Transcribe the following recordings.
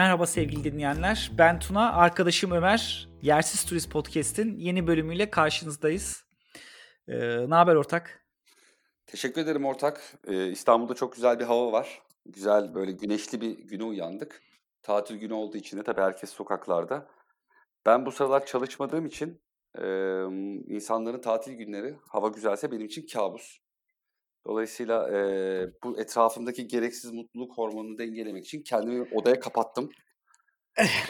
Merhaba sevgili dinleyenler. Ben Tuna, arkadaşım Ömer. Yersiz Turist Podcast'in yeni bölümüyle karşınızdayız. Ee, ne haber ortak? Teşekkür ederim ortak. Ee, İstanbul'da çok güzel bir hava var. Güzel böyle güneşli bir güne uyandık. Tatil günü olduğu için de tabii herkes sokaklarda. Ben bu sıralar çalışmadığım için e, insanların tatil günleri hava güzelse benim için kabus. Dolayısıyla e, bu etrafımdaki gereksiz mutluluk hormonunu dengelemek için kendimi odaya kapattım.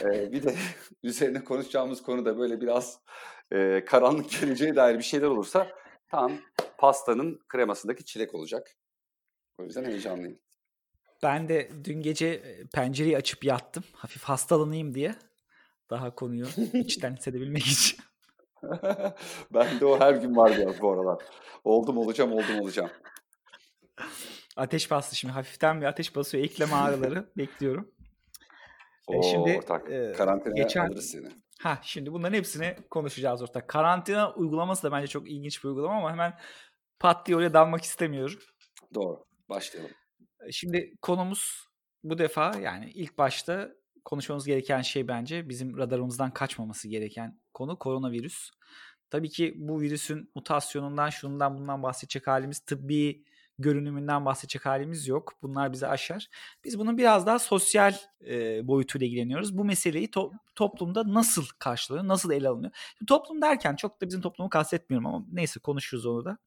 e, bir de üzerine konuşacağımız konu da böyle biraz e, karanlık geleceğe dair bir şeyler olursa tam pastanın kremasındaki çilek olacak. O yüzden heyecanlıyım. Ben de dün gece pencereyi açıp yattım. Hafif hastalanayım diye. Daha konuyu içten hissedebilmek için. ben de o her gün var ya bu aralar. Oldum olacağım oldum olacağım. Ateş bastı şimdi hafiften bir ateş basıyor. Ekleme ağrıları bekliyorum. E, Oo, şimdi ortak. E, karantinaya geçen... alırız seni. Ha şimdi bunların hepsini konuşacağız ortak. Karantina uygulaması da bence çok ilginç bir uygulama ama hemen pat diye oraya dalmak istemiyorum. Doğru. Başlayalım. Şimdi konumuz bu defa yani ilk başta konuşmamız gereken şey bence bizim radarımızdan kaçmaması gereken konu koronavirüs. Tabii ki bu virüsün mutasyonundan, şundan bundan bahsedecek halimiz, tıbbi görünümünden bahsedecek halimiz yok. Bunlar bizi aşar. Biz bunun biraz daha sosyal e, boyutuyla ilgileniyoruz. Bu meseleyi to- toplumda nasıl karşılanıyor, nasıl ele alınıyor? Şimdi toplum derken çok da bizim toplumu kastetmiyorum ama neyse konuşuruz onu da.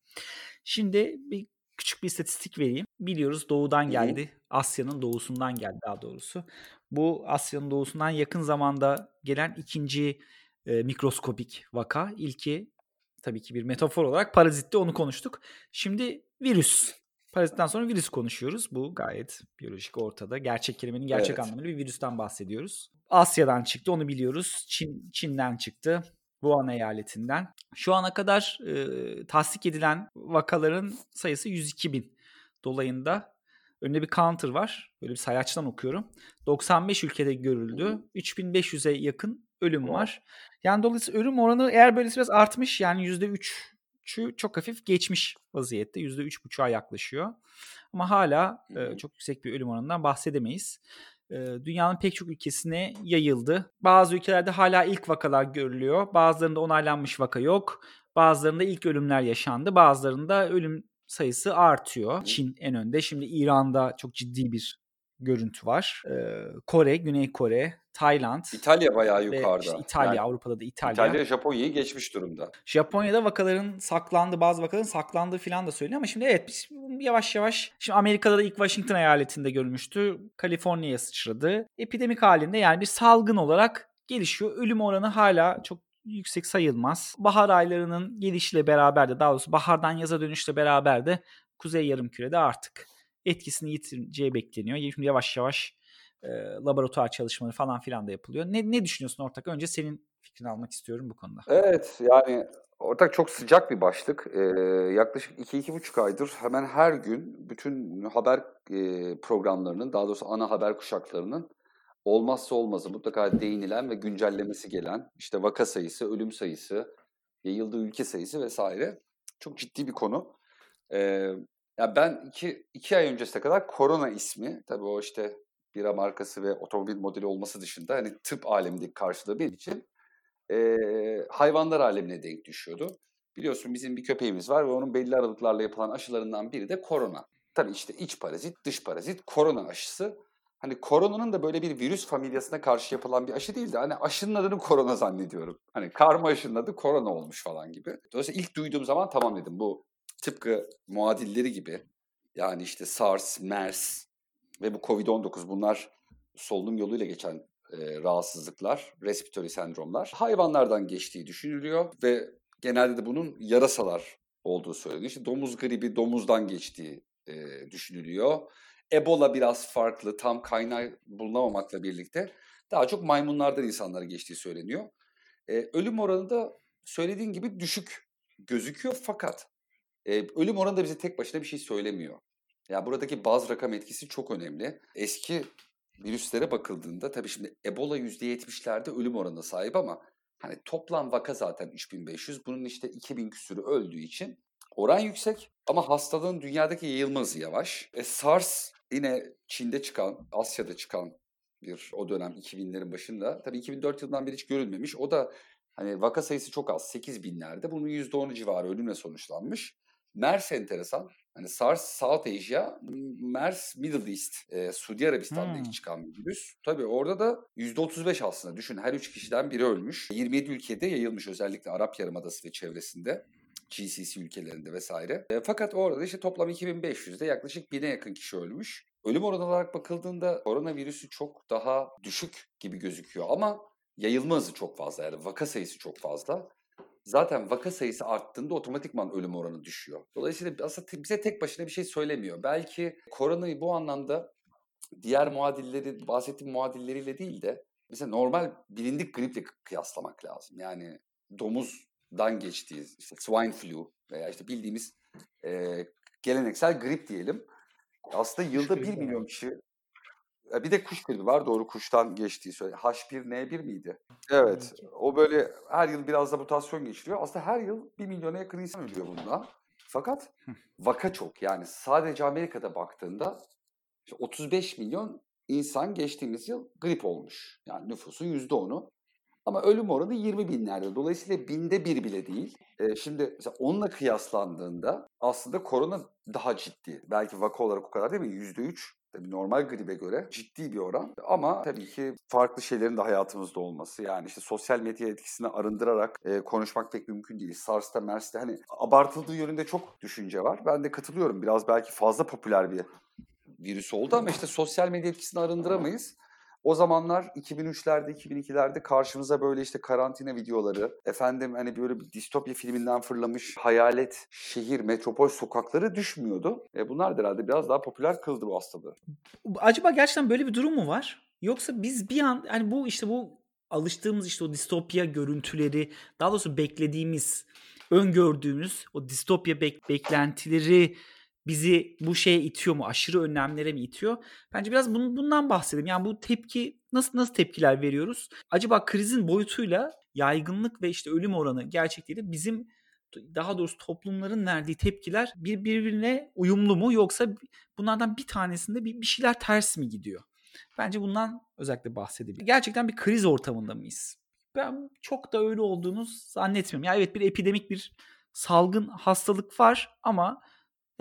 Şimdi bir küçük bir istatistik vereyim. Biliyoruz doğudan geldi. Asya'nın doğusundan geldi daha doğrusu. Bu Asya'nın doğusundan yakın zamanda gelen ikinci e, mikroskopik vaka. İlki tabii ki bir metafor olarak parazitti onu konuştuk. Şimdi virüs. Parazitten sonra virüs konuşuyoruz. Bu gayet biyolojik ortada. Gerçek kelimenin gerçek evet. anlamıyla bir virüsten bahsediyoruz. Asya'dan çıktı onu biliyoruz. Çin Çin'den çıktı. Wuhan eyaletinden. Şu ana kadar e, tasdik edilen vakaların sayısı 102 bin dolayında. Önünde bir counter var. Böyle bir sayaçtan okuyorum. 95 ülkede görüldü. 3500'e yakın ölüm var. Yani dolayısıyla ölüm oranı eğer böylesi biraz artmış yani %3'ü çok hafif geçmiş vaziyette. %3,5'a yaklaşıyor. Ama hala e, çok yüksek bir ölüm oranından bahsedemeyiz dünyanın pek çok ülkesine yayıldı. Bazı ülkelerde hala ilk vakalar görülüyor. Bazılarında onaylanmış vaka yok. Bazılarında ilk ölümler yaşandı. Bazılarında ölüm sayısı artıyor. Çin en önde. Şimdi İran'da çok ciddi bir görüntü var. Kore, Güney Kore, Tayland. İtalya bayağı yukarıda. Işte İtalya, yani, Avrupa'da da İtalya. İtalya Japonya'yı geçmiş durumda. Japonya'da vakaların saklandı, bazı vakaların saklandığı falan da söyleniyor ama şimdi evet biz yavaş yavaş şimdi Amerika'da da ilk Washington eyaletinde görülmüştü. Kaliforniya'ya sıçradı. Epidemik halinde yani bir salgın olarak gelişiyor. Ölüm oranı hala çok yüksek sayılmaz. Bahar aylarının gelişiyle beraber de daha doğrusu bahardan yaza dönüşle beraber de Kuzey Yarımküre'de artık etkisini yitireceği bekleniyor. Şimdi yavaş yavaş e, laboratuvar çalışmaları falan filan da yapılıyor. Ne, ne düşünüyorsun ortak? Önce senin fikrini almak istiyorum bu konuda. Evet yani ortak çok sıcak bir başlık. Ee, yaklaşık 2-2,5 aydır hemen her gün bütün haber e, programlarının daha doğrusu ana haber kuşaklarının olmazsa olmazı mutlaka değinilen ve güncellemesi gelen işte vaka sayısı, ölüm sayısı, yayıldığı ülke sayısı vesaire çok ciddi bir konu. Ee, ya ben iki, iki ay öncesine kadar korona ismi, tabii o işte bira markası ve otomobil modeli olması dışında hani tıp alemindeki karşılığı benim için e, hayvanlar alemine denk düşüyordu. Biliyorsun bizim bir köpeğimiz var ve onun belli aralıklarla yapılan aşılarından biri de korona. Tabii işte iç parazit, dış parazit, korona aşısı. Hani koronanın da böyle bir virüs familyasına karşı yapılan bir aşı değildi. Hani aşının adını korona zannediyorum. Hani karma aşının adı korona olmuş falan gibi. Dolayısıyla ilk duyduğum zaman tamam dedim bu tıpkı muadilleri gibi. Yani işte SARS, MERS, ve bu COVID-19 bunlar solunum yoluyla geçen e, rahatsızlıklar, respiratory sendromlar hayvanlardan geçtiği düşünülüyor ve genelde de bunun yarasalar olduğu söyleniyor. İşte domuz gribi domuzdan geçtiği e, düşünülüyor. Ebola biraz farklı, tam kaynağı bulunamamakla birlikte daha çok maymunlardan insanlara geçtiği söyleniyor. E, ölüm oranı da söylediğin gibi düşük gözüküyor fakat e, ölüm oranı da bize tek başına bir şey söylemiyor. Ya buradaki baz rakam etkisi çok önemli. Eski virüslere bakıldığında tabii şimdi Ebola %70'lerde ölüm oranına sahip ama hani toplam vaka zaten 3500. Bunun işte 2000 küsürü öldüğü için oran yüksek ama hastalığın dünyadaki yayılma hızı yavaş. E, SARS yine Çin'de çıkan, Asya'da çıkan bir o dönem 2000'lerin başında. Tabii 2004 yılından beri hiç görülmemiş. O da hani vaka sayısı çok az 8 binlerde. Bunun %10'u civarı ölümle sonuçlanmış. MERS enteresan. Hani SARS South Asia, MERS Middle East, e, Suudi Arabistan'da hmm. çıkan bir virüs. Tabii orada da %35 aslında düşün her 3 kişiden biri ölmüş. 27 ülkede yayılmış özellikle Arap Yarımadası ve çevresinde. GCC ülkelerinde vesaire. E, fakat orada işte toplam 2500'de yaklaşık 1000'e yakın kişi ölmüş. Ölüm oranı olarak bakıldığında koronavirüsü çok daha düşük gibi gözüküyor ama yayılma hızı çok fazla yani vaka sayısı çok fazla. Zaten vaka sayısı arttığında otomatikman ölüm oranı düşüyor. Dolayısıyla aslında bize tek başına bir şey söylemiyor. Belki koronayı bu anlamda diğer muadilleri, bahsettiğim muadilleriyle değil de mesela normal bilindik griple kıyaslamak lazım. Yani domuzdan geçtiği işte swine flu veya işte bildiğimiz e, geleneksel grip diyelim. Aslında yılda 1 milyon kişi bir de kuş gribi var doğru kuştan geçtiği söyle. H1N1 miydi? Evet. O böyle her yıl biraz da mutasyon geçiriyor. Aslında her yıl 1 milyona yakın insan ölüyor bundan. Fakat vaka çok. Yani sadece Amerika'da baktığında 35 milyon insan geçtiğimiz yıl grip olmuş. Yani nüfusun %10'u. Ama ölüm oranı 20 binlerde. Dolayısıyla binde bir bile değil. Ee, şimdi mesela onunla kıyaslandığında aslında korona daha ciddi. Belki vaka olarak o kadar değil mi? %3 Tabii normal gribe göre ciddi bir oran ama tabii ki farklı şeylerin de hayatımızda olması yani işte sosyal medya etkisini arındırarak e, konuşmak pek mümkün değil. SARS'ta, MERS'te hani abartıldığı yönünde çok düşünce var. Ben de katılıyorum. Biraz belki fazla popüler bir virüs oldu ama işte sosyal medya etkisini arındıramayız. O zamanlar 2003'lerde, 2002'lerde karşımıza böyle işte karantina videoları, efendim hani böyle bir distopya filminden fırlamış hayalet şehir, metropol sokakları düşmüyordu. E bunlar da herhalde biraz daha popüler kıldı bu hastalığı. Acaba gerçekten böyle bir durum mu var? Yoksa biz bir an hani bu işte bu alıştığımız işte o distopya görüntüleri, daha doğrusu beklediğimiz, öngördüğümüz o distopya bek- beklentileri bizi bu şeye itiyor mu? Aşırı önlemlere mi itiyor? Bence biraz bundan bahsedelim. Yani bu tepki nasıl nasıl tepkiler veriyoruz? Acaba krizin boyutuyla yaygınlık ve işte ölüm oranı gerçekliğiyle bizim daha doğrusu toplumların verdiği tepkiler birbirine uyumlu mu yoksa bunlardan bir tanesinde bir, bir şeyler ters mi gidiyor? Bence bundan özellikle bahsedelim. Gerçekten bir kriz ortamında mıyız? Ben çok da öyle olduğunu zannetmiyorum. Yani evet bir epidemik bir salgın hastalık var ama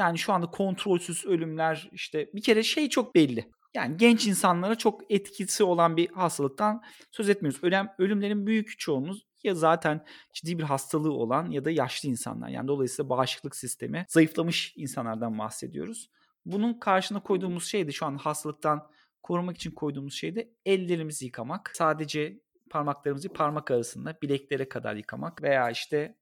yani şu anda kontrolsüz ölümler işte bir kere şey çok belli. Yani genç insanlara çok etkisi olan bir hastalıktan söz etmiyoruz. Ölüm, ölümlerin büyük çoğunluğu ya zaten ciddi bir hastalığı olan ya da yaşlı insanlar. Yani dolayısıyla bağışıklık sistemi zayıflamış insanlardan bahsediyoruz. Bunun karşına koyduğumuz şey de şu an hastalıktan korumak için koyduğumuz şey de ellerimizi yıkamak. Sadece parmaklarımızı parmak arasında bileklere kadar yıkamak veya işte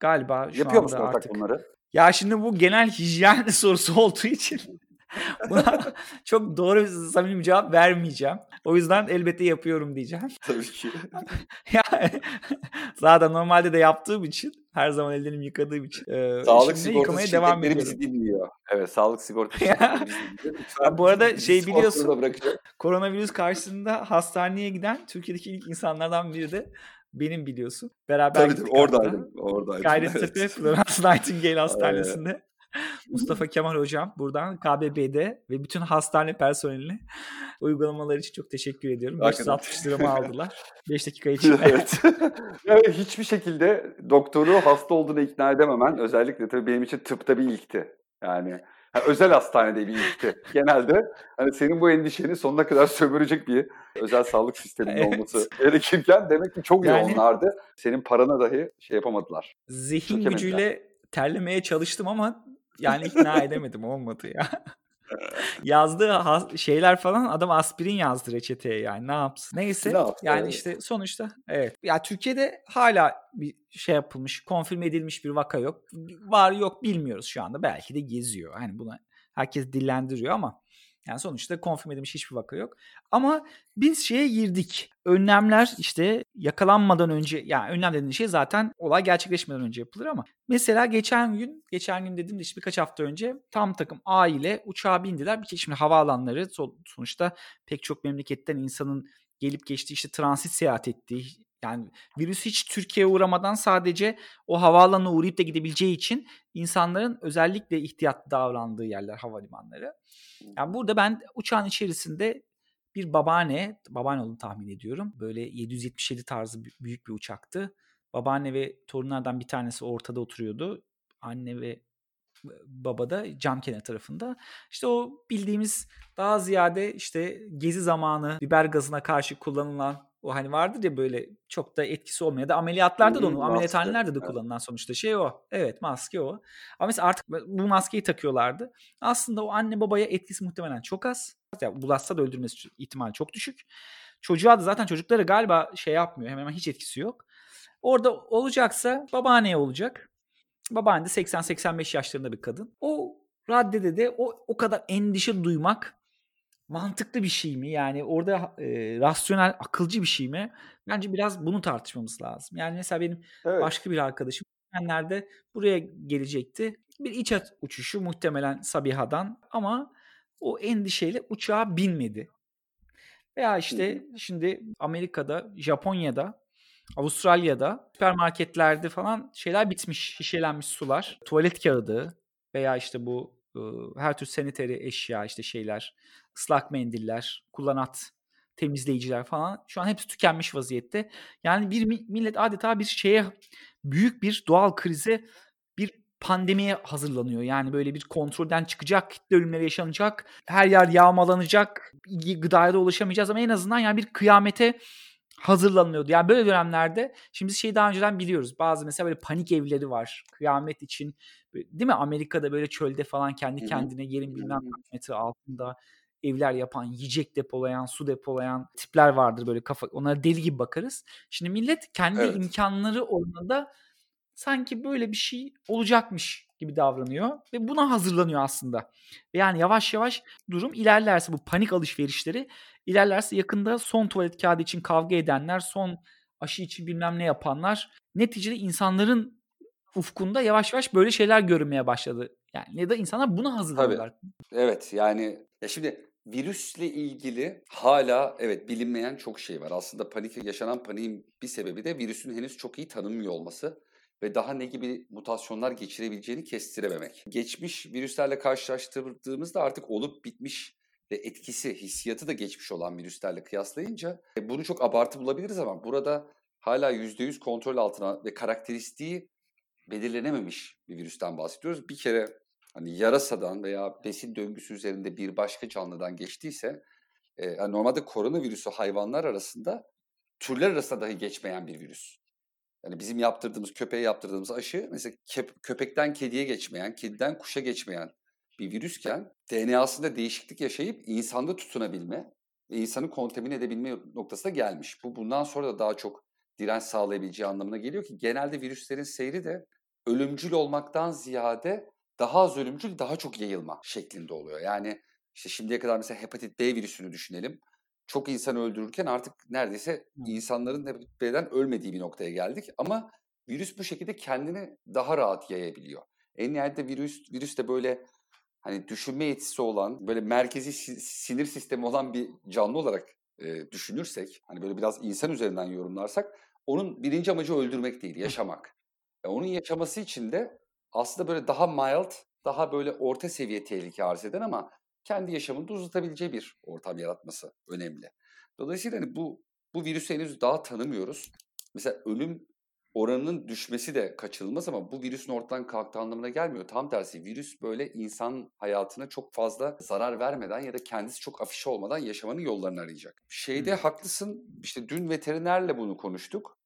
galiba şu Yapıyor anda artık bunları? Ya şimdi bu genel hijyen sorusu olduğu için buna çok doğru samimi bir cevap vermeyeceğim. O yüzden elbette yapıyorum diyeceğim. Tabii ki. yani, zaten normalde de yaptığım için her zaman ellerimi yıkadığım için. E, sağlık sigortası devam ediyorum. bizi dinliyor. Evet sağlık sigortası bizi Bu arada şey biliyorsun koronavirüs karşısında hastaneye giden Türkiye'deki ilk insanlardan biri de benim biliyorsun. Beraber tabii. Tabii oradaydım. Oradaydım. Gayrettepe evet. Florence Nightingale Hastanesi'nde. Mustafa Kemal Hocam buradan KBB'de ve bütün hastane personeline uygulamalar için çok teşekkür ediyorum. 560 liramı aldılar. 5 dakika içinde. evet. yani hiçbir şekilde doktoru hasta olduğunu ikna edememen özellikle tabii benim için tıpta bir ilkti. Yani Ha, özel hastanede bir ilkti. Genelde hani senin bu endişeni sonuna kadar sömürecek bir özel sağlık sisteminin evet. olması gerekirken demek ki çok yani, yoğunlardı. Senin parana dahi şey yapamadılar. Zihin gücüyle terlemeye çalıştım ama yani ikna edemedim olmadı ya. yazdığı şeyler falan adam aspirin yazdı reçeteye yani ne yapsın. Neyse ne yaptı, yani evet. işte sonuçta evet. Ya Türkiye'de hala bir şey yapılmış, konfirm edilmiş bir vaka yok. Var yok bilmiyoruz şu anda. Belki de geziyor. Hani buna herkes dillendiriyor ama yani sonuçta konfirm edilmiş hiçbir vaka yok. Ama biz şeye girdik. Önlemler işte yakalanmadan önce yani önlem dediğin şey zaten olay gerçekleşmeden önce yapılır ama mesela geçen gün geçen gün dedim de işte birkaç hafta önce tam takım aile uçağa bindiler. Bir kez şimdi havaalanları sonuçta pek çok memleketten insanın gelip geçtiği işte transit seyahat ettiği yani virüs hiç Türkiye'ye uğramadan sadece o havaalanına uğrayıp da gidebileceği için insanların özellikle ihtiyatlı davrandığı yerler havalimanları. Yani burada ben uçağın içerisinde bir babaanne, babaanne olduğunu tahmin ediyorum. Böyle 777 tarzı büyük bir uçaktı. Babaanne ve torunlardan bir tanesi ortada oturuyordu. Anne ve baba da cam kenar tarafında. İşte o bildiğimiz daha ziyade işte gezi zamanı biber gazına karşı kullanılan o hani vardır ya böyle çok da etkisi olmayan da ameliyatlarda da onu ameliyathanelerde de kullanılan sonuçta şey o. Evet maske o. Ama mesela artık bu maskeyi takıyorlardı. Aslında o anne babaya etkisi muhtemelen çok az. Yani bulaşsa da öldürmesi ihtimali çok düşük. Çocuğa da zaten çocukları galiba şey yapmıyor. Hemen hemen hiç etkisi yok. Orada olacaksa babaanneye olacak. Babaanne de 80-85 yaşlarında bir kadın. O raddede de o, o kadar endişe duymak mantıklı bir şey mi? Yani orada e, rasyonel, akılcı bir şey mi? Bence biraz bunu tartışmamız lazım. Yani mesela benim evet. başka bir arkadaşım nerede buraya gelecekti. Bir iç uçuşu muhtemelen Sabiha'dan ama o endişeyle uçağa binmedi. Veya işte şimdi Amerika'da, Japonya'da Avustralya'da süpermarketlerde falan şeyler bitmiş, şişelenmiş sular, tuvalet kağıdı veya işte bu her tür sanitary eşya işte şeyler, ıslak mendiller, kullanat temizleyiciler falan şu an hepsi tükenmiş vaziyette. Yani bir millet adeta bir şeye büyük bir doğal krize bir pandemiye hazırlanıyor. Yani böyle bir kontrolden çıkacak, kitle ölümleri yaşanacak, her yer yağmalanacak, gıdaya da ulaşamayacağız ama en azından yani bir kıyamete hazırlanıyordu. Yani böyle dönemlerde şimdi şeyi daha önceden biliyoruz. Bazı mesela böyle panik evleri var. Kıyamet için değil mi? Amerika'da böyle çölde falan kendi kendine yerin bilmem kaç metre altında evler yapan, yiyecek depolayan, su depolayan tipler vardır böyle kafa. Onlara deli gibi bakarız. Şimdi millet kendi evet. imkanları oranında sanki böyle bir şey olacakmış gibi davranıyor ve buna hazırlanıyor aslında. Yani yavaş yavaş durum ilerlerse bu panik alışverişleri ilerlerse yakında son tuvalet kağıdı için kavga edenler, son aşı için bilmem ne yapanlar neticede insanların ufkunda yavaş yavaş böyle şeyler görünmeye başladı. Yani ya da insanlar buna hazırlanıyorlar. Evet yani ya şimdi virüsle ilgili hala evet bilinmeyen çok şey var. Aslında panik yaşanan paniğin bir sebebi de virüsün henüz çok iyi tanınmıyor olması ve daha ne gibi mutasyonlar geçirebileceğini kestirememek. Geçmiş virüslerle karşılaştırdığımızda artık olup bitmiş ve etkisi, hissiyatı da geçmiş olan virüslerle kıyaslayınca e, bunu çok abartı bulabiliriz ama burada hala %100 kontrol altına ve karakteristiği belirlenememiş bir virüsten bahsediyoruz. Bir kere hani yarasadan veya besin döngüsü üzerinde bir başka canlıdan geçtiyse e, yani normalde koronavirüsü hayvanlar arasında türler arasında dahi geçmeyen bir virüs. Yani bizim yaptırdığımız, köpeğe yaptırdığımız aşı mesela köpekten kediye geçmeyen, kediden kuşa geçmeyen bir virüsken DNA'sında değişiklik yaşayıp insanda tutunabilme ve insanı kontamine edebilme noktasına gelmiş. Bu bundan sonra da daha çok direnç sağlayabileceği anlamına geliyor ki genelde virüslerin seyri de ölümcül olmaktan ziyade daha az ölümcül, daha çok yayılma şeklinde oluyor. Yani işte şimdiye kadar mesela hepatit B virüsünü düşünelim. Çok insan öldürürken artık neredeyse insanların hepatit B'den ölmediği bir noktaya geldik. Ama virüs bu şekilde kendini daha rahat yayabiliyor. En nihayetinde virüs, virüs de böyle hani düşünme yetisi olan, böyle merkezi sinir sistemi olan bir canlı olarak e, düşünürsek, hani böyle biraz insan üzerinden yorumlarsak, onun birinci amacı öldürmek değil, yaşamak. E, onun yaşaması için de aslında böyle daha mild, daha böyle orta seviye tehlike arz eden ama kendi yaşamını da uzatabileceği bir ortam yaratması önemli. Dolayısıyla hani bu bu virüsü henüz daha tanımıyoruz. Mesela ölüm oranının düşmesi de kaçınılmaz ama bu virüsün ortadan kalktığı anlamına gelmiyor. Tam tersi virüs böyle insan hayatına çok fazla zarar vermeden ya da kendisi çok afişe olmadan yaşamanın yollarını arayacak. Şeyde hmm. haklısın işte dün veterinerle bunu konuştuk.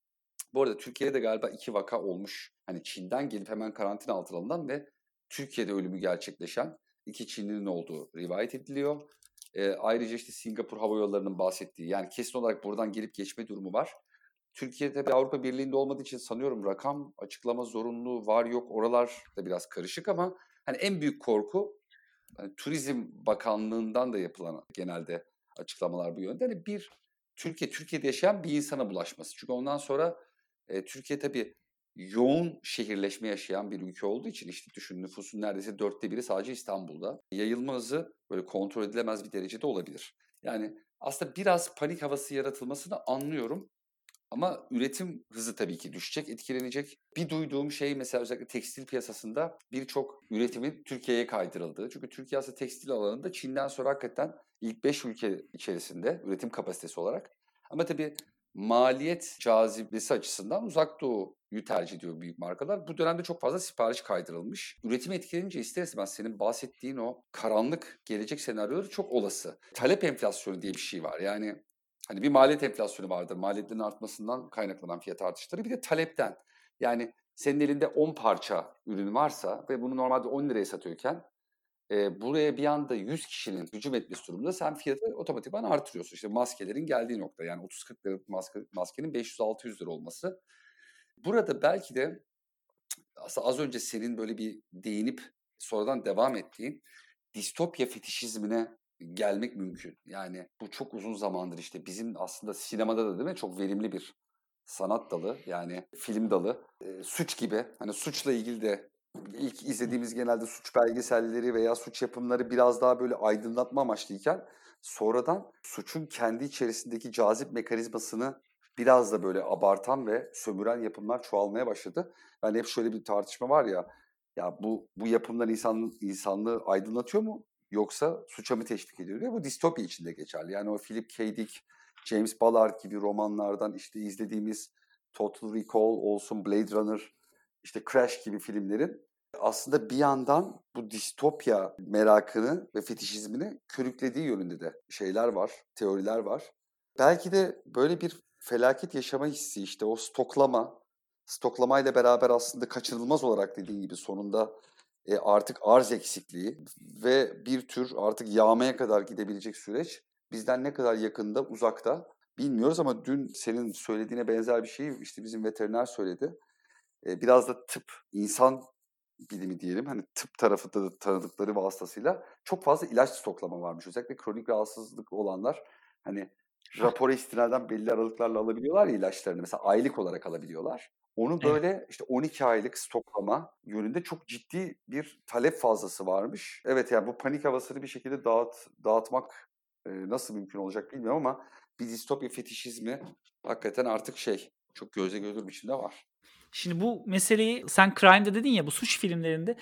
Bu arada Türkiye'de de galiba iki vaka olmuş. Hani Çin'den gelip hemen karantina altına alınan ve Türkiye'de ölümü gerçekleşen iki Çinlinin olduğu rivayet ediliyor. E, ayrıca işte Singapur Hava Yolları'nın bahsettiği yani kesin olarak buradan gelip geçme durumu var. Türkiye'de bir Avrupa Birliği'nde olmadığı için sanıyorum rakam açıklama zorunluluğu var yok oralar da biraz karışık ama hani en büyük korku hani Turizm Bakanlığı'ndan da yapılan genelde açıklamalar bu yönde. Hani bir Türkiye Türkiye'de yaşayan bir insana bulaşması. Çünkü ondan sonra e, Türkiye tabii yoğun şehirleşme yaşayan bir ülke olduğu için işte düşün nüfusun neredeyse dörtte biri sadece İstanbul'da. Yayılma hızı böyle kontrol edilemez bir derecede olabilir. Yani aslında biraz panik havası yaratılmasını anlıyorum. Ama üretim hızı tabii ki düşecek, etkilenecek. Bir duyduğum şey mesela özellikle tekstil piyasasında birçok üretimin Türkiye'ye kaydırıldığı. Çünkü Türkiye aslında tekstil alanında Çin'den sonra hakikaten ilk 5 ülke içerisinde üretim kapasitesi olarak. Ama tabii maliyet cazibesi açısından uzak doğuyu tercih ediyor büyük markalar. Bu dönemde çok fazla sipariş kaydırılmış. Üretim etkilenince ister istemez senin bahsettiğin o karanlık gelecek senaryoları çok olası. Talep enflasyonu diye bir şey var. Yani hani bir maliyet enflasyonu vardır. Maliyetlerin artmasından kaynaklanan fiyat artışları. Bir de talepten. Yani senin elinde 10 parça ürün varsa ve bunu normalde 10 liraya satıyorken e, buraya bir anda 100 kişinin hücum etmesi durumunda sen fiyatı otomatikman artırıyorsun. İşte maskelerin geldiği nokta yani 30-40 liralık maske, maskenin 500-600 lira olması. Burada belki de aslında az önce senin böyle bir değinip sonradan devam ettiğin distopya fetişizmine gelmek mümkün. Yani bu çok uzun zamandır işte bizim aslında sinemada da değil mi çok verimli bir sanat dalı yani film dalı. E, suç gibi hani suçla ilgili de ilk izlediğimiz genelde suç belgeselleri veya suç yapımları biraz daha böyle aydınlatma amaçlıyken sonradan suçun kendi içerisindeki cazip mekanizmasını biraz da böyle abartan ve sömüren yapımlar çoğalmaya başladı. Yani hep şöyle bir tartışma var ya ya bu bu yapımlar insan insanlığı aydınlatıyor mu yoksa suça mı teşvik ediyor diye bu distopya içinde geçerli. Yani o Philip K. Dick, James Ballard gibi romanlardan işte izlediğimiz Total Recall olsun, Blade Runner, işte Crash gibi filmlerin aslında bir yandan bu distopya merakını ve fetişizmini körüklediği yönünde de şeyler var, teoriler var. Belki de böyle bir felaket yaşama hissi işte o stoklama, stoklamayla beraber aslında kaçınılmaz olarak dediğin gibi sonunda e, artık arz eksikliği ve bir tür artık yağmaya kadar gidebilecek süreç bizden ne kadar yakında, uzakta bilmiyoruz ama dün senin söylediğine benzer bir şey işte bizim veteriner söyledi. E, biraz da tıp, insan bilimi diyelim hani tıp tarafında da tanıdıkları vasıtasıyla çok fazla ilaç stoklama varmış. Özellikle kronik rahatsızlık olanlar hani rapora istinaden belli aralıklarla alabiliyorlar ya ilaçlarını. Mesela aylık olarak alabiliyorlar. Onu böyle evet. işte 12 aylık stoklama yönünde çok ciddi bir talep fazlası varmış. Evet yani bu panik havasını bir şekilde dağıt, dağıtmak e, nasıl mümkün olacak bilmiyorum ama bir distopya fetişizmi hakikaten artık şey çok göze görülür biçimde var. Şimdi bu meseleyi sen Crime'da dedin ya bu suç filmlerinde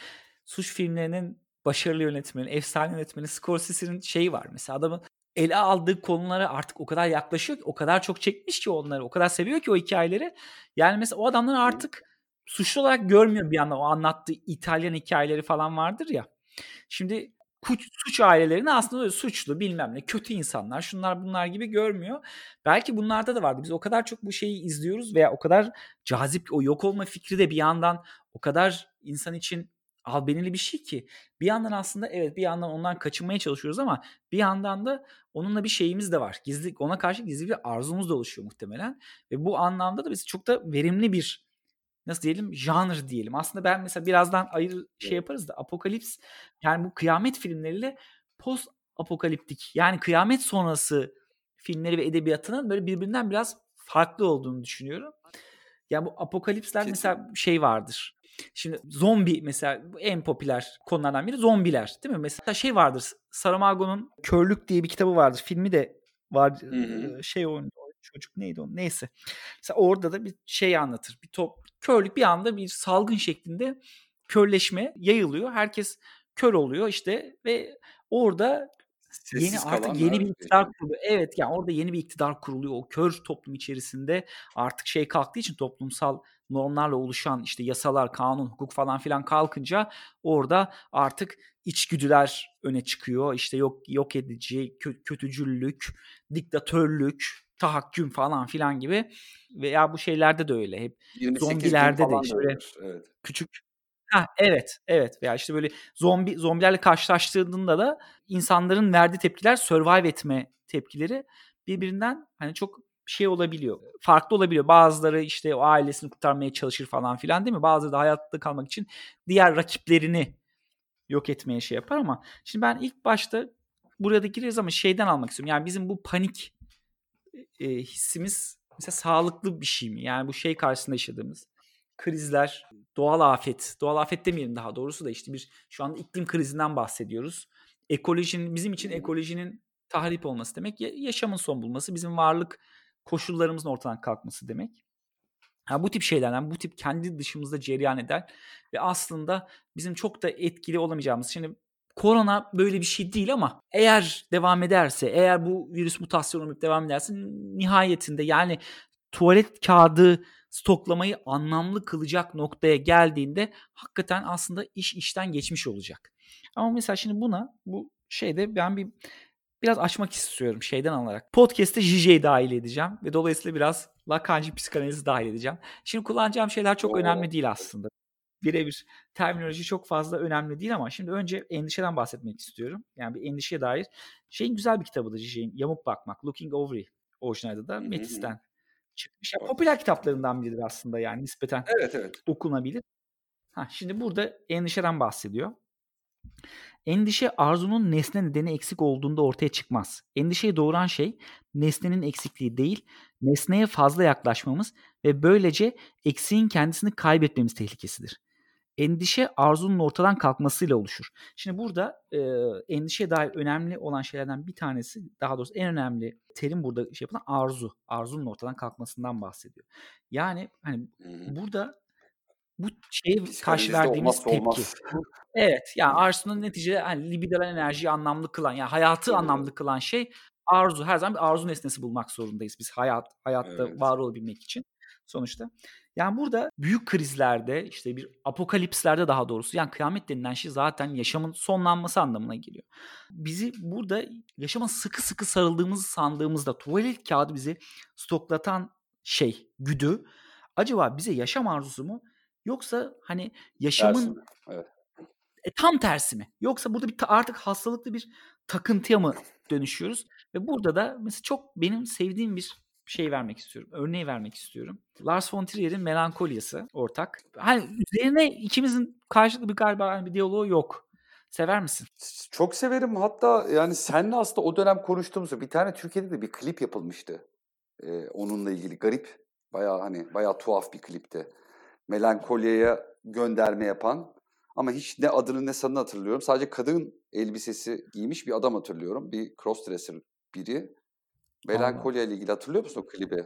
suç filmlerinin başarılı yönetmeni, efsane yönetmeni Scorsese'nin şeyi var. Mesela adamın ele aldığı konulara artık o kadar yaklaşıyor ki, o kadar çok çekmiş ki onları, o kadar seviyor ki o hikayeleri. Yani mesela o adamları artık suçlu olarak görmüyor bir yandan o anlattığı İtalyan hikayeleri falan vardır ya. Şimdi suç ailelerini aslında öyle suçlu bilmem ne kötü insanlar şunlar bunlar gibi görmüyor. Belki bunlarda da vardı. Biz o kadar çok bu şeyi izliyoruz veya o kadar cazip o yok olma fikri de bir yandan o kadar insan için albenili bir şey ki bir yandan aslında evet bir yandan ondan kaçınmaya çalışıyoruz ama bir yandan da onunla bir şeyimiz de var. Gizli ona karşı gizli bir arzumuz da oluşuyor muhtemelen ve bu anlamda da biz çok da verimli bir nasıl diyelim janr diyelim. Aslında ben mesela birazdan ayrı şey yaparız da apokalips yani bu kıyamet filmleriyle post apokaliptik yani kıyamet sonrası filmleri ve edebiyatının böyle birbirinden biraz farklı olduğunu düşünüyorum. Yani bu apokalipsler Kesin. mesela şey vardır. Şimdi zombi mesela en popüler konulardan biri zombiler değil mi? Mesela şey vardır. Saramago'nun Körlük diye bir kitabı vardır. Filmi de var. Şey oynuyor çocuk neydi o neyse. Mesela orada da bir şey anlatır. Bir top körlük bir anda bir salgın şeklinde körleşme yayılıyor. Herkes kör oluyor işte ve orada Sessiz yeni artık yeni bir iktidar kuruluyor. Evet yani orada yeni bir iktidar kuruluyor. O kör toplum içerisinde artık şey kalktığı için toplumsal normlarla oluşan işte yasalar, kanun, hukuk falan filan kalkınca orada artık içgüdüler öne çıkıyor. İşte yok yok edici, kö- kötücüllük, diktatörlük, tahakküm falan filan gibi veya bu şeylerde de öyle hep zombilerde de işte evet. küçük Ha evet, evet veya işte böyle zombi zombilerle karşılaştığında da insanların verdiği tepkiler survive etme tepkileri birbirinden hani çok şey olabiliyor. Farklı olabiliyor. Bazıları işte o ailesini kurtarmaya çalışır falan filan değil mi? Bazıları da hayatta kalmak için diğer rakiplerini yok etmeye şey yapar ama şimdi ben ilk başta burada gireriz ama şeyden almak istiyorum. Yani bizim bu panik e, hissimiz mesela sağlıklı bir şey mi? Yani bu şey karşısında yaşadığımız krizler, doğal afet, doğal afet demeyelim daha doğrusu da işte bir şu anda iklim krizinden bahsediyoruz. Ekolojinin bizim için ekolojinin tahrip olması demek yaşamın son bulması, bizim varlık koşullarımızın ortadan kalkması demek. Ha, bu tip şeylerden, bu tip kendi dışımızda cereyan eden ve aslında bizim çok da etkili olamayacağımız. Şimdi korona böyle bir şey değil ama eğer devam ederse, eğer bu virüs mutasyonu devam ederse nihayetinde yani tuvalet kağıdı stoklamayı anlamlı kılacak noktaya geldiğinde hakikaten aslında iş işten geçmiş olacak. Ama mesela şimdi buna bu şeyde ben bir biraz açmak istiyorum şeyden alarak. Podcast'te JJ'yi dahil edeceğim ve dolayısıyla biraz Lacan'cı psikanalizi dahil edeceğim. Şimdi kullanacağım şeyler çok önemli değil aslında. Birebir terminoloji çok fazla önemli değil ama şimdi önce endişeden bahsetmek istiyorum. Yani bir endişeye dair. Şeyin güzel bir kitabıdır JJ'in. Yamuk Bakmak. Looking Over orijinalde da Metis'ten çıkmış. Yani popüler kitaplarından biridir aslında yani nispeten evet, evet. okunabilir. Ha, şimdi burada endişeden bahsediyor. Endişe arzunun nesne nedeni eksik olduğunda ortaya çıkmaz. Endişeyi doğuran şey nesnenin eksikliği değil, nesneye fazla yaklaşmamız ve böylece eksiğin kendisini kaybetmemiz tehlikesidir. Endişe arzunun ortadan kalkmasıyla oluşur. Şimdi burada e, endişeye dair önemli olan şeylerden bir tanesi, daha doğrusu en önemli terim burada şey yapılan arzu. Arzunun ortadan kalkmasından bahsediyor. Yani hani burada bu şeye karşı verdiğimiz tepki. Olmaz. Evet yani arzu'nun neticede hani libidinal enerjiyi anlamlı kılan yani hayatı evet. anlamlı kılan şey arzu. Her zaman bir arzu nesnesi bulmak zorundayız biz hayat hayatta evet. var olabilmek için sonuçta. Yani burada büyük krizlerde işte bir apokalipslerde daha doğrusu yani kıyamet denilen şey zaten yaşamın sonlanması anlamına geliyor. Bizi burada yaşama sıkı sıkı sarıldığımızı sandığımızda tuvalet kağıdı bizi stoklatan şey güdü acaba bize yaşam arzusu mu Yoksa hani yaşamın evet. e, tam tersi mi? Yoksa burada bir artık hastalıklı bir takıntıya mı dönüşüyoruz? Ve burada da mesela çok benim sevdiğim bir şey vermek istiyorum. Örneği vermek istiyorum. Lars von Trier'in Melankolyası ortak. Hani üzerine ikimizin karşılıklı bir galiba bir diyaloğu yok. Sever misin? Çok severim. Hatta yani senle aslında o dönem konuştuğumuzda bir tane Türkiye'de de bir klip yapılmıştı. Ee, onunla ilgili garip. Bayağı hani bayağı tuhaf bir klipti melankoliye gönderme yapan ama hiç ne adını ne sanını hatırlıyorum. Sadece kadın elbisesi giymiş bir adam hatırlıyorum. Bir crossdresser biri. Melankoliye ile ilgili hatırlıyor musun o klibi?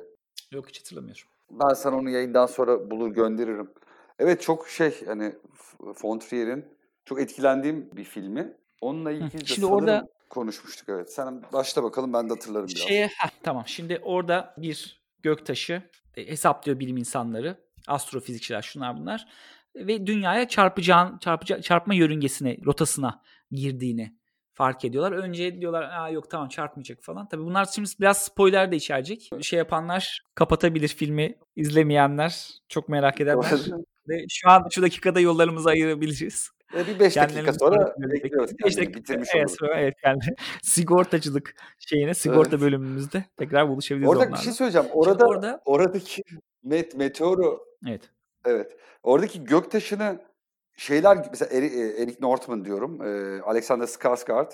Yok hiç hatırlamıyorum. Ben sana onu yayından sonra bulur gönderirim. Evet çok şey hani Fontrier'in çok etkilendiğim bir filmi. Onunla ilgili de Şimdi orada konuşmuştuk evet. Sen başla bakalım ben de hatırlarım biraz. Şeye, heh, tamam şimdi orada bir göktaşı e, hesaplıyor bilim insanları astrofizikçiler şunlar bunlar ve dünyaya çarpacağın çarpıca, çarpma yörüngesine rotasına girdiğini fark ediyorlar. Önce diyorlar Aa, yok tamam çarpmayacak falan. Tabii bunlar şimdi biraz spoiler de içerecek. Şey yapanlar kapatabilir filmi izlemeyenler çok merak ederler. ve şu an şu dakikada yollarımızı ayırabiliriz. E bir 5 dakika sonra bekliyoruz. 5 dakika bitirmiş evet, sonra, evet yani sigortacılık şeyine sigorta evet. bölümümüzde tekrar buluşabiliriz Orada onlarla. bir şey söyleyeceğim. Orada orada oradaki met meteoru Evet. Evet. Oradaki göktaşını şeyler mesela e, Eric Northman diyorum. E, Alexander Skarsgård.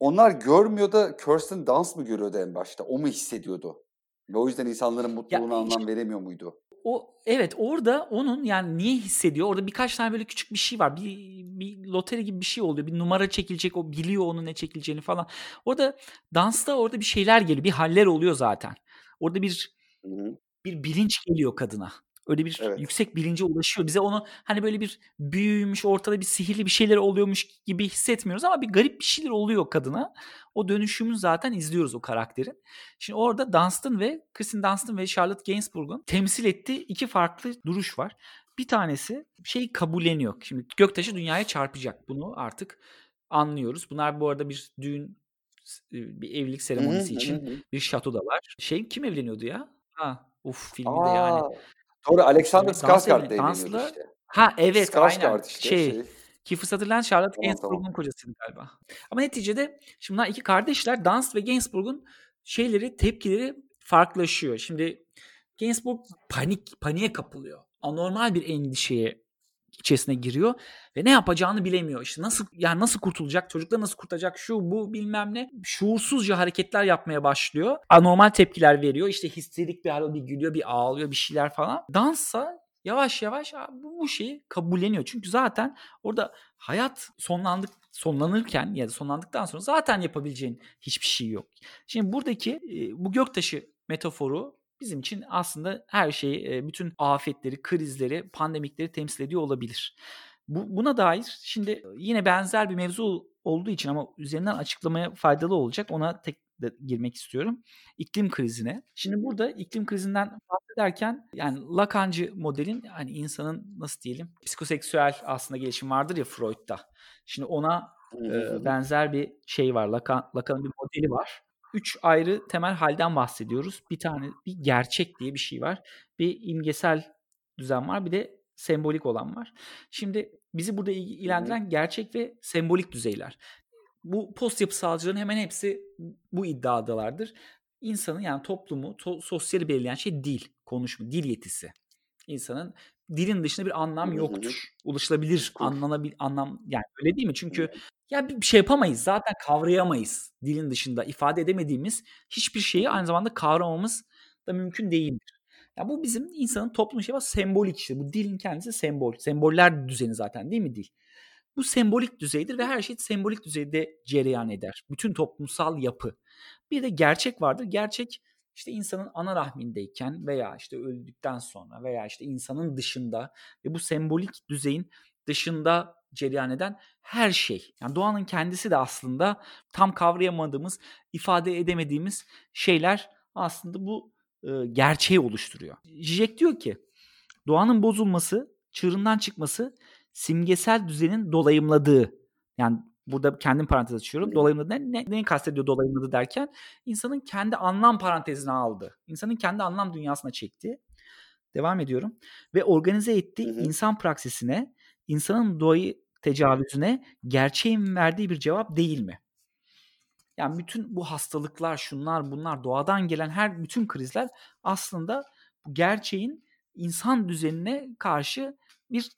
Onlar görmüyor da Kirsten Dunst mı görüyordu en başta? O mu hissediyordu? Ve o yüzden insanların mutluluğuna ya, anlam veremiyor muydu? O evet orada onun yani niye hissediyor? Orada birkaç tane böyle küçük bir şey var. Bir, bir loteri gibi bir şey oluyor. Bir numara çekilecek. O biliyor onun ne çekileceğini falan. Orada dansta orada bir şeyler geliyor. Bir haller oluyor zaten. Orada bir Hı-hı. bir bilinç geliyor kadına. Öyle bir evet. yüksek bilince ulaşıyor. Bize onu hani böyle bir büyümüş, ortada bir sihirli bir şeyler oluyormuş gibi hissetmiyoruz ama bir garip bir şeyler oluyor kadına. O dönüşümü zaten izliyoruz o karakterin. Şimdi orada Dunstan ve Kristen Dunstan ve Charlotte Gainsbourg'un temsil ettiği iki farklı duruş var. Bir tanesi şey kabulleniyor. Şimdi göktaşı dünyaya çarpacak. Bunu artık anlıyoruz. Bunlar bu arada bir düğün bir evlilik seremonisi için bir şatodalar. Şey kim evleniyordu ya? Ha, uf filmi de yani. Doğru Alexander Skarsgård da işte. Ha evet Skarsgård aynen. Işte, şey, şey. Kiefer Sutherland Charlotte tamam, Gainsbourg'un tamam. kocasıydı galiba. Ama neticede şimdi bunlar iki kardeşler. Dans ve Gainsbourg'un şeyleri, tepkileri farklılaşıyor. Şimdi Gainsbourg panik, paniğe kapılıyor. Anormal bir endişeye içerisine giriyor ve ne yapacağını bilemiyor. İşte nasıl yani nasıl kurtulacak, çocuklar nasıl kurtulacak, şu bu bilmem ne. Şuursuzca hareketler yapmaya başlıyor. Anormal tepkiler veriyor. İşte histerik bir hal bir gülüyor, bir ağlıyor, bir şeyler falan. Dansa yavaş yavaş bu, bu şeyi kabulleniyor. Çünkü zaten orada hayat sonlandık sonlanırken ya da sonlandıktan sonra zaten yapabileceğin hiçbir şey yok. Şimdi buradaki bu göktaşı metaforu bizim için aslında her şeyi, bütün afetleri, krizleri, pandemikleri temsil ediyor olabilir. Bu, buna dair şimdi yine benzer bir mevzu olduğu için ama üzerinden açıklamaya faydalı olacak. Ona tek de girmek istiyorum. İklim krizine. Şimdi burada iklim krizinden bahsederken yani Lacancı modelin hani insanın nasıl diyelim psikoseksüel aslında gelişim vardır ya Freud'da. Şimdi ona e, benzer bir şey var. Lacan, Lacan'ın bir modeli var. Üç ayrı temel halden bahsediyoruz. Bir tane bir gerçek diye bir şey var. Bir imgesel düzen var. Bir de sembolik olan var. Şimdi bizi burada ilgilendiren gerçek ve sembolik düzeyler. Bu post yapısalcıların hemen hepsi bu iddiadalardır. İnsanın yani toplumu, to- sosyali belirleyen şey dil, konuşma, dil yetisi. İnsanın dilin dışında bir anlam yoktur. Ulaşılabilir, anlanabil anlam yani öyle değil mi? Çünkü ya bir şey yapamayız. Zaten kavrayamayız. Dilin dışında ifade edemediğimiz hiçbir şeyi aynı zamanda kavramamız da mümkün değildir. Ya bu bizim insanın toplum şey var sembolik işte. Bu dilin kendisi sembol. Semboller düzeni zaten değil mi dil? Bu sembolik düzeydir ve her şey sembolik düzeyde cereyan eder. Bütün toplumsal yapı. Bir de gerçek vardır. Gerçek işte insanın ana rahmindeyken veya işte öldükten sonra veya işte insanın dışında ve bu sembolik düzeyin dışında cereyan eden her şey. Yani doğanın kendisi de aslında tam kavrayamadığımız, ifade edemediğimiz şeyler aslında bu e, gerçeği oluşturuyor. Zizek diyor ki doğanın bozulması, çığırından çıkması simgesel düzenin dolayımladığı yani burada kendim parantez açıyorum. Dolayımladı ne, ne, neyi kastediyor dolayımladı derken insanın kendi anlam parantezine aldı. İnsanın kendi anlam dünyasına çekti. Devam ediyorum. Ve organize ettiği hı hı. insan praksisine, insanın doğayı tecavüzüne gerçeğin verdiği bir cevap değil mi? Yani bütün bu hastalıklar, şunlar, bunlar, doğadan gelen her bütün krizler aslında bu gerçeğin insan düzenine karşı bir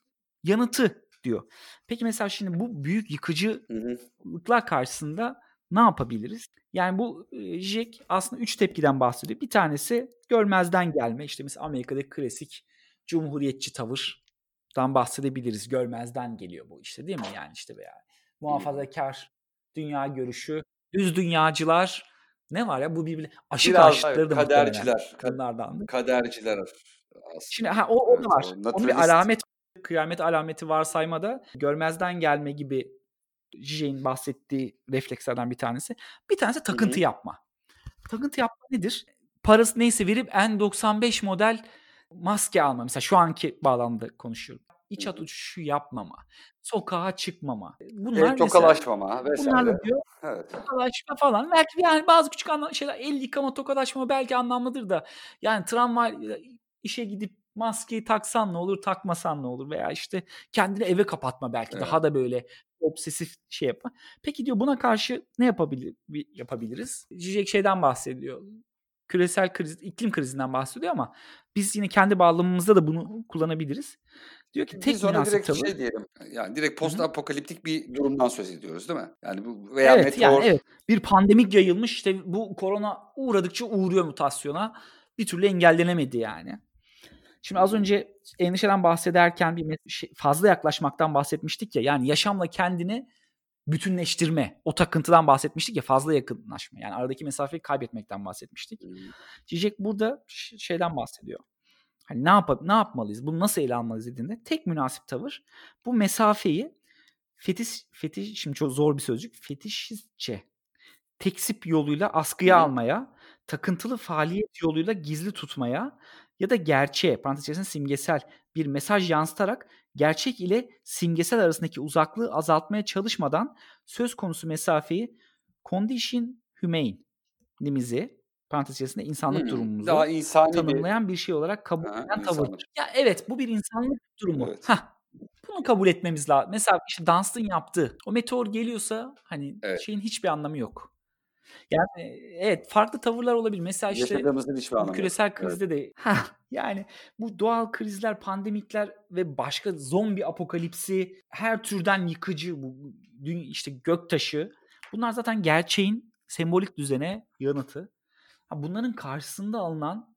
yanıtı diyor. Peki mesela şimdi bu büyük yıkıcılıklar karşısında ne yapabiliriz? Yani bu Jack aslında üç tepkiden bahsediyor. Bir tanesi görmezden gelme. İşte mesela Amerika'daki klasik cumhuriyetçi tavırdan bahsedebiliriz. Görmezden geliyor bu işte değil mi? Yani işte veya muhafazakar dünya görüşü düz dünyacılar ne var ya bu birbirine aşık Biraz, aşıkları da kaderciler. Bunlardan. Kaderciler aslında. Şimdi ha, o, o evet, da var. O, Onun bir alamet kıyamet alameti varsaymada görmezden gelme gibi Zizek'in bahsettiği reflekslerden bir tanesi. Bir tanesi takıntı Hı-hı. yapma. Takıntı yapma nedir? Parası neyse verip N95 model maske alma. Mesela şu anki bağlamda konuşuyorum iç at uçuşu yapmama, sokağa çıkmama. Bunlar evet, tokalaşmama vesaire. Bunlarla diyor evet. tokalaşma falan. Belki yani bazı küçük anlam şeyler el yıkama tokalaşma belki anlamlıdır da yani tramvay işe gidip maskeyi taksan ne olur takmasan ne olur veya işte kendini eve kapatma belki evet. daha da böyle obsesif şey yapma. Peki diyor buna karşı ne yapabilir, yapabiliriz? Cicek şeyden bahsediyor küresel kriz, iklim krizinden bahsediyor ama biz yine kendi bağlamımızda da bunu kullanabiliriz. Diyor ki tek Biz ona direkt tavır. şey diyelim. Yani direkt post apokaliptik bir durumdan söz ediyoruz değil mi? Yani bu veya evet, meteor yani evet. Bir pandemik yayılmış işte bu korona uğradıkça uğruyor mutasyona. Bir türlü engellenemedi yani. Şimdi az önce endişeden bahsederken bir şey, fazla yaklaşmaktan bahsetmiştik ya. Yani yaşamla kendini bütünleştirme. O takıntıdan bahsetmiştik ya fazla yakınlaşma. Yani aradaki mesafeyi kaybetmekten bahsetmiştik. Cicek burada şeyden bahsediyor. Hani ne yap ne yapmalıyız? Bunu nasıl ele almalıyız dediğinde tek münasip tavır bu mesafeyi fetiş fetiş şimdi çok zor bir sözcük. Fetişistçe teksip yoluyla askıya almaya, takıntılı faaliyet yoluyla gizli tutmaya ya da gerçeğe, parantez içerisinde simgesel bir mesaj yansıtarak gerçek ile simgesel arasındaki uzaklığı azaltmaya çalışmadan söz konusu mesafeyi condition humane nimizi parantez içerisinde insanlık hmm, durumumuzu daha insani tanımlayan bir, bir şey olarak kabul eden tavırdır. Ya evet bu bir insanlık durumu. Evet. Heh, bunu kabul etmemiz lazım. Mesela işte Dunstan yaptı. O meteor geliyorsa hani evet. şeyin hiçbir anlamı yok. Yani evet farklı tavırlar olabilir. Mesela işte bu küresel krizde evet. de ha yani bu doğal krizler, pandemikler ve başka zombi apokalipsi, her türden yıkıcı bu işte göktaşı bunlar zaten gerçeğin sembolik düzene yanıtı. Bunların karşısında alınan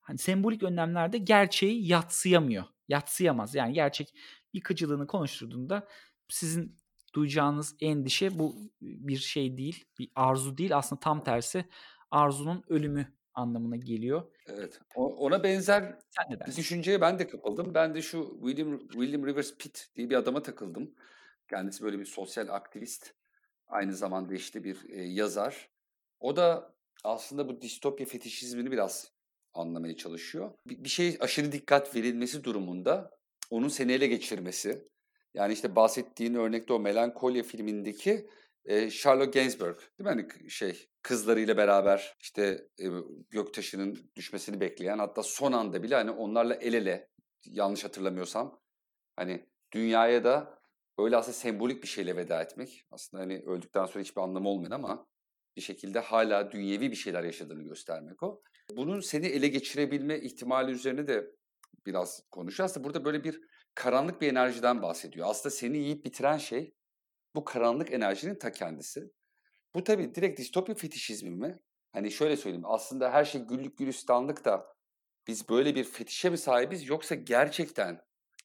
hani sembolik önlemlerde gerçeği yatsıyamıyor. Yatsıyamaz. Yani gerçek yıkıcılığını konuşturduğunda sizin duyacağınız endişe bu bir şey değil, bir arzu değil. Aslında tam tersi arzunun ölümü anlamına geliyor. Evet. ona benzer bir düşünceye ben de kapıldım. Ben de şu William William Rivers Pitt diye bir adama takıldım. Kendisi böyle bir sosyal aktivist. Aynı zamanda işte bir e, yazar. O da aslında bu distopya fetişizmini biraz anlamaya çalışıyor. Bir, bir şey aşırı dikkat verilmesi durumunda onun seni ele geçirmesi. Yani işte bahsettiğin örnekte o Melankolya filmindeki e, Charlotte Gainsbourg değil mi? Hani şey kızlarıyla beraber işte e, göktaşının düşmesini bekleyen hatta son anda bile hani onlarla el ele yanlış hatırlamıyorsam hani dünyaya da öyle aslında sembolik bir şeyle veda etmek aslında hani öldükten sonra hiçbir anlamı olmayan ama bir şekilde hala dünyevi bir şeyler yaşadığını göstermek o. Bunun seni ele geçirebilme ihtimali üzerine de biraz konuşuyor. Aslında burada böyle bir karanlık bir enerjiden bahsediyor. Aslında seni yiyip bitiren şey bu karanlık enerjinin ta kendisi. Bu tabii direkt distopya fetişizmi mi? Hani şöyle söyleyeyim aslında her şey güllük gülistanlık da biz böyle bir fetişe mi sahibiz yoksa gerçekten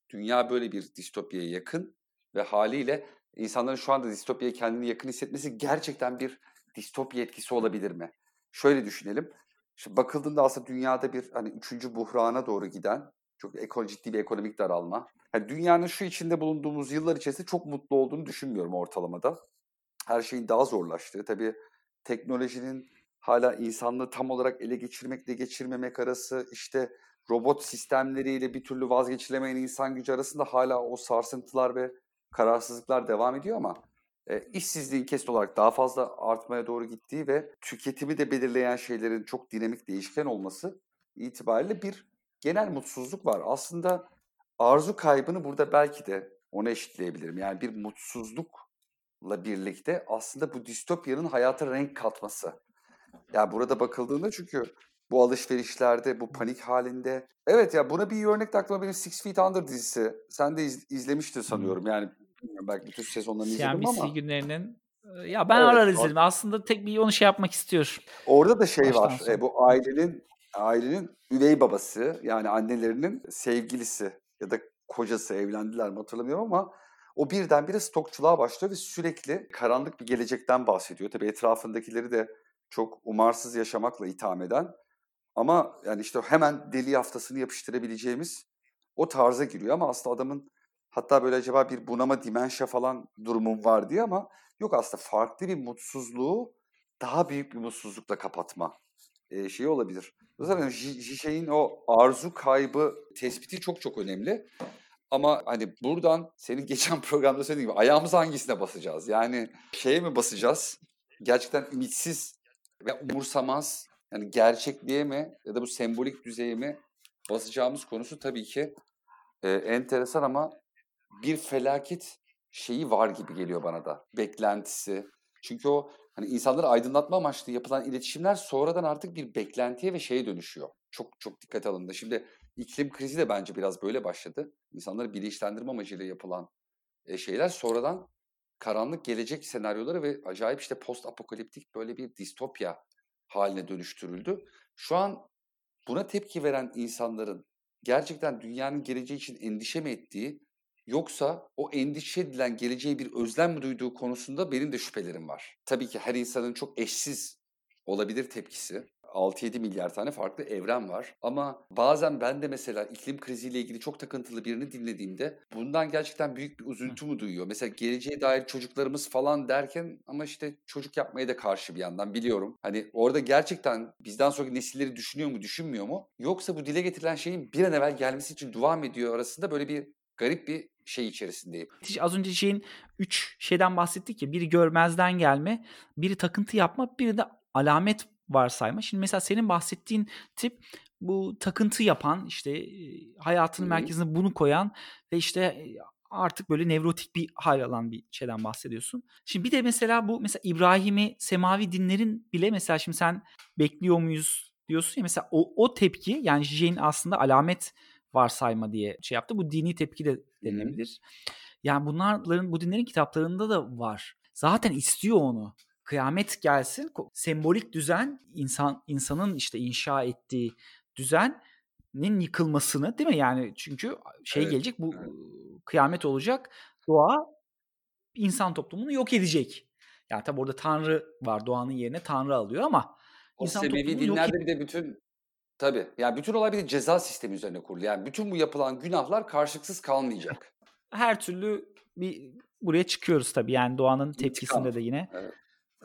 dünya böyle bir distopyaya yakın ve haliyle insanların şu anda distopyaya kendini yakın hissetmesi gerçekten bir distopya etkisi olabilir mi? Şöyle düşünelim. Şimdi bakıldığında aslında dünyada bir hani üçüncü buhrana doğru giden çok ekon, ciddi bir ekonomik daralma. Yani dünyanın şu içinde bulunduğumuz yıllar içerisinde çok mutlu olduğunu düşünmüyorum ortalamada. Her şeyin daha zorlaştığı, tabii teknolojinin hala insanlığı tam olarak ele geçirmekle geçirmemek arası, işte robot sistemleriyle bir türlü vazgeçilemeyen insan gücü arasında hala o sarsıntılar ve kararsızlıklar devam ediyor ama e, işsizliğin kesin olarak daha fazla artmaya doğru gittiği ve tüketimi de belirleyen şeylerin çok dinamik değişken olması itibariyle bir genel mutsuzluk var. Aslında arzu kaybını burada belki de ona eşitleyebilirim. Yani bir mutsuzlukla birlikte aslında bu distopyanın hayata renk katması. Yani burada bakıldığında çünkü bu alışverişlerde, bu panik halinde. Evet ya buna bir örnek de aklıma benim Six Feet Under dizisi. Sen de iz, izlemiştin sanıyorum. Yani belki bütün sezonlarını izledim CNBC ama. günlerinin ya ben evet, arar izledim. Aslında tek bir onu şey yapmak istiyor. Orada da şey Baştan var. E, bu ailenin ailenin üvey babası yani annelerinin sevgilisi ya da kocası evlendiler mi hatırlamıyorum ama o birdenbire stokçuluğa başlıyor ve sürekli karanlık bir gelecekten bahsediyor. Tabii etrafındakileri de çok umarsız yaşamakla itham eden ama yani işte hemen deli haftasını yapıştırabileceğimiz o tarza giriyor ama aslında adamın hatta böyle acaba bir bunama dimensya falan durumum var diye ama yok aslında farklı bir mutsuzluğu daha büyük bir mutsuzlukla kapatma şeyi olabilir. Zaten şeyin o arzu kaybı tespiti çok çok önemli. Ama hani buradan senin geçen programda söylediğin gibi ayağımızı hangisine basacağız? Yani şeye mi basacağız? Gerçekten ümitsiz ve umursamaz yani gerçekliğe mi ya da bu sembolik düzeye mi basacağımız konusu tabii ki e, enteresan ama bir felaket şeyi var gibi geliyor bana da. Beklentisi. Çünkü o hani insanları aydınlatma amaçlı yapılan iletişimler sonradan artık bir beklentiye ve şeye dönüşüyor. Çok çok dikkat alındı. Şimdi iklim krizi de bence biraz böyle başladı. İnsanları bilinçlendirme amacıyla yapılan e, şeyler sonradan karanlık gelecek senaryoları ve acayip işte post apokaliptik böyle bir distopya haline dönüştürüldü. Şu an buna tepki veren insanların gerçekten dünyanın geleceği için endişe mi ettiği Yoksa o endişe edilen geleceğe bir özlem mi duyduğu konusunda benim de şüphelerim var. Tabii ki her insanın çok eşsiz olabilir tepkisi. 6-7 milyar tane farklı evren var. Ama bazen ben de mesela iklim kriziyle ilgili çok takıntılı birini dinlediğimde bundan gerçekten büyük bir üzüntü mü duyuyor? Mesela geleceğe dair çocuklarımız falan derken ama işte çocuk yapmaya da karşı bir yandan biliyorum. Hani orada gerçekten bizden sonraki nesilleri düşünüyor mu, düşünmüyor mu? Yoksa bu dile getirilen şeyin bir an evvel gelmesi için dua mı ediyor arasında böyle bir garip bir şey içerisindeyim. Az önce şeyin üç şeyden bahsettik ya. Biri görmezden gelme, biri takıntı yapma, biri de alamet varsayma. Şimdi mesela senin bahsettiğin tip bu takıntı yapan işte hayatının merkezine bunu koyan ve işte artık böyle nevrotik bir hal alan bir şeyden bahsediyorsun. Şimdi bir de mesela bu mesela İbrahim'i semavi dinlerin bile mesela şimdi sen bekliyor muyuz diyorsun ya mesela o, o tepki yani Jane aslında alamet varsayma diye şey yaptı. Bu dini tepki de denilebilir. Yani bunların bu dinlerin kitaplarında da var. Zaten istiyor onu. Kıyamet gelsin, sembolik düzen insan insanın işte inşa ettiği düzenin yıkılmasını değil mi? Yani çünkü şey evet, gelecek bu evet. kıyamet olacak. Doğa insan toplumunu yok edecek. Yani tabi orada Tanrı var. Doğanın yerine Tanrı alıyor ama O insan yok dinlerde bir de bütün tabii yani bütün olay bir de ceza sistemi üzerine kurulu. Yani bütün bu yapılan günahlar karşılıksız kalmayacak. Her türlü bir buraya çıkıyoruz tabii. Yani doğanın tepkisinde de yine Evet.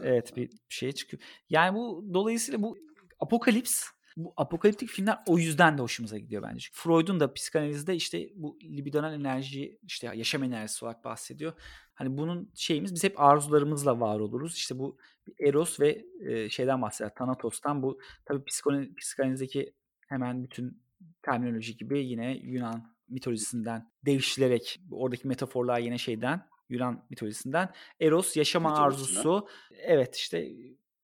evet bir şeye çıkıyor. Yani bu dolayısıyla bu apokalips bu apokaliptik filmler o yüzden de hoşumuza gidiyor bence. Çünkü Freud'un da psikanalizde işte bu libidonal enerji işte yaşam enerjisi olarak bahsediyor. Hani bunun şeyimiz biz hep arzularımızla var oluruz. İşte bu Eros ve e, şeyden bahseder. Thanatos'tan bu tabii psikone- psikanalizdeki hemen bütün terminoloji gibi yine Yunan mitolojisinden devşilerek oradaki metaforlar yine şeyden Yunan mitolojisinden Eros yaşama arzusu evet işte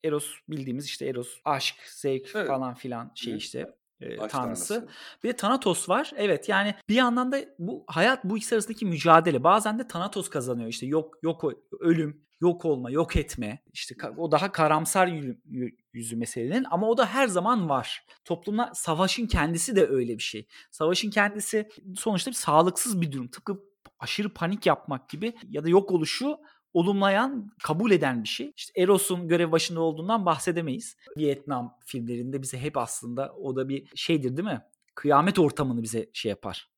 Eros bildiğimiz işte Eros aşk, zevk Evet. falan filan şey Hı. işte e, tanrısı. tanrısı. Bir de Thanatos var. Evet yani bir yandan da bu hayat bu ikisi arasındaki mücadele. Bazen de Thanatos kazanıyor. İşte yok yok ölüm, yok olma, yok etme. İşte o daha karamsar yü- yü- yüzü meselenin ama o da her zaman var. Toplumda savaşın kendisi de öyle bir şey. Savaşın kendisi sonuçta bir sağlıksız bir durum. Tıpkı aşırı panik yapmak gibi ya da yok oluşu olumlayan, kabul eden bir şey. İşte Eros'un görev başında olduğundan bahsedemeyiz. Vietnam filmlerinde bize hep aslında o da bir şeydir değil mi? Kıyamet ortamını bize şey yapar.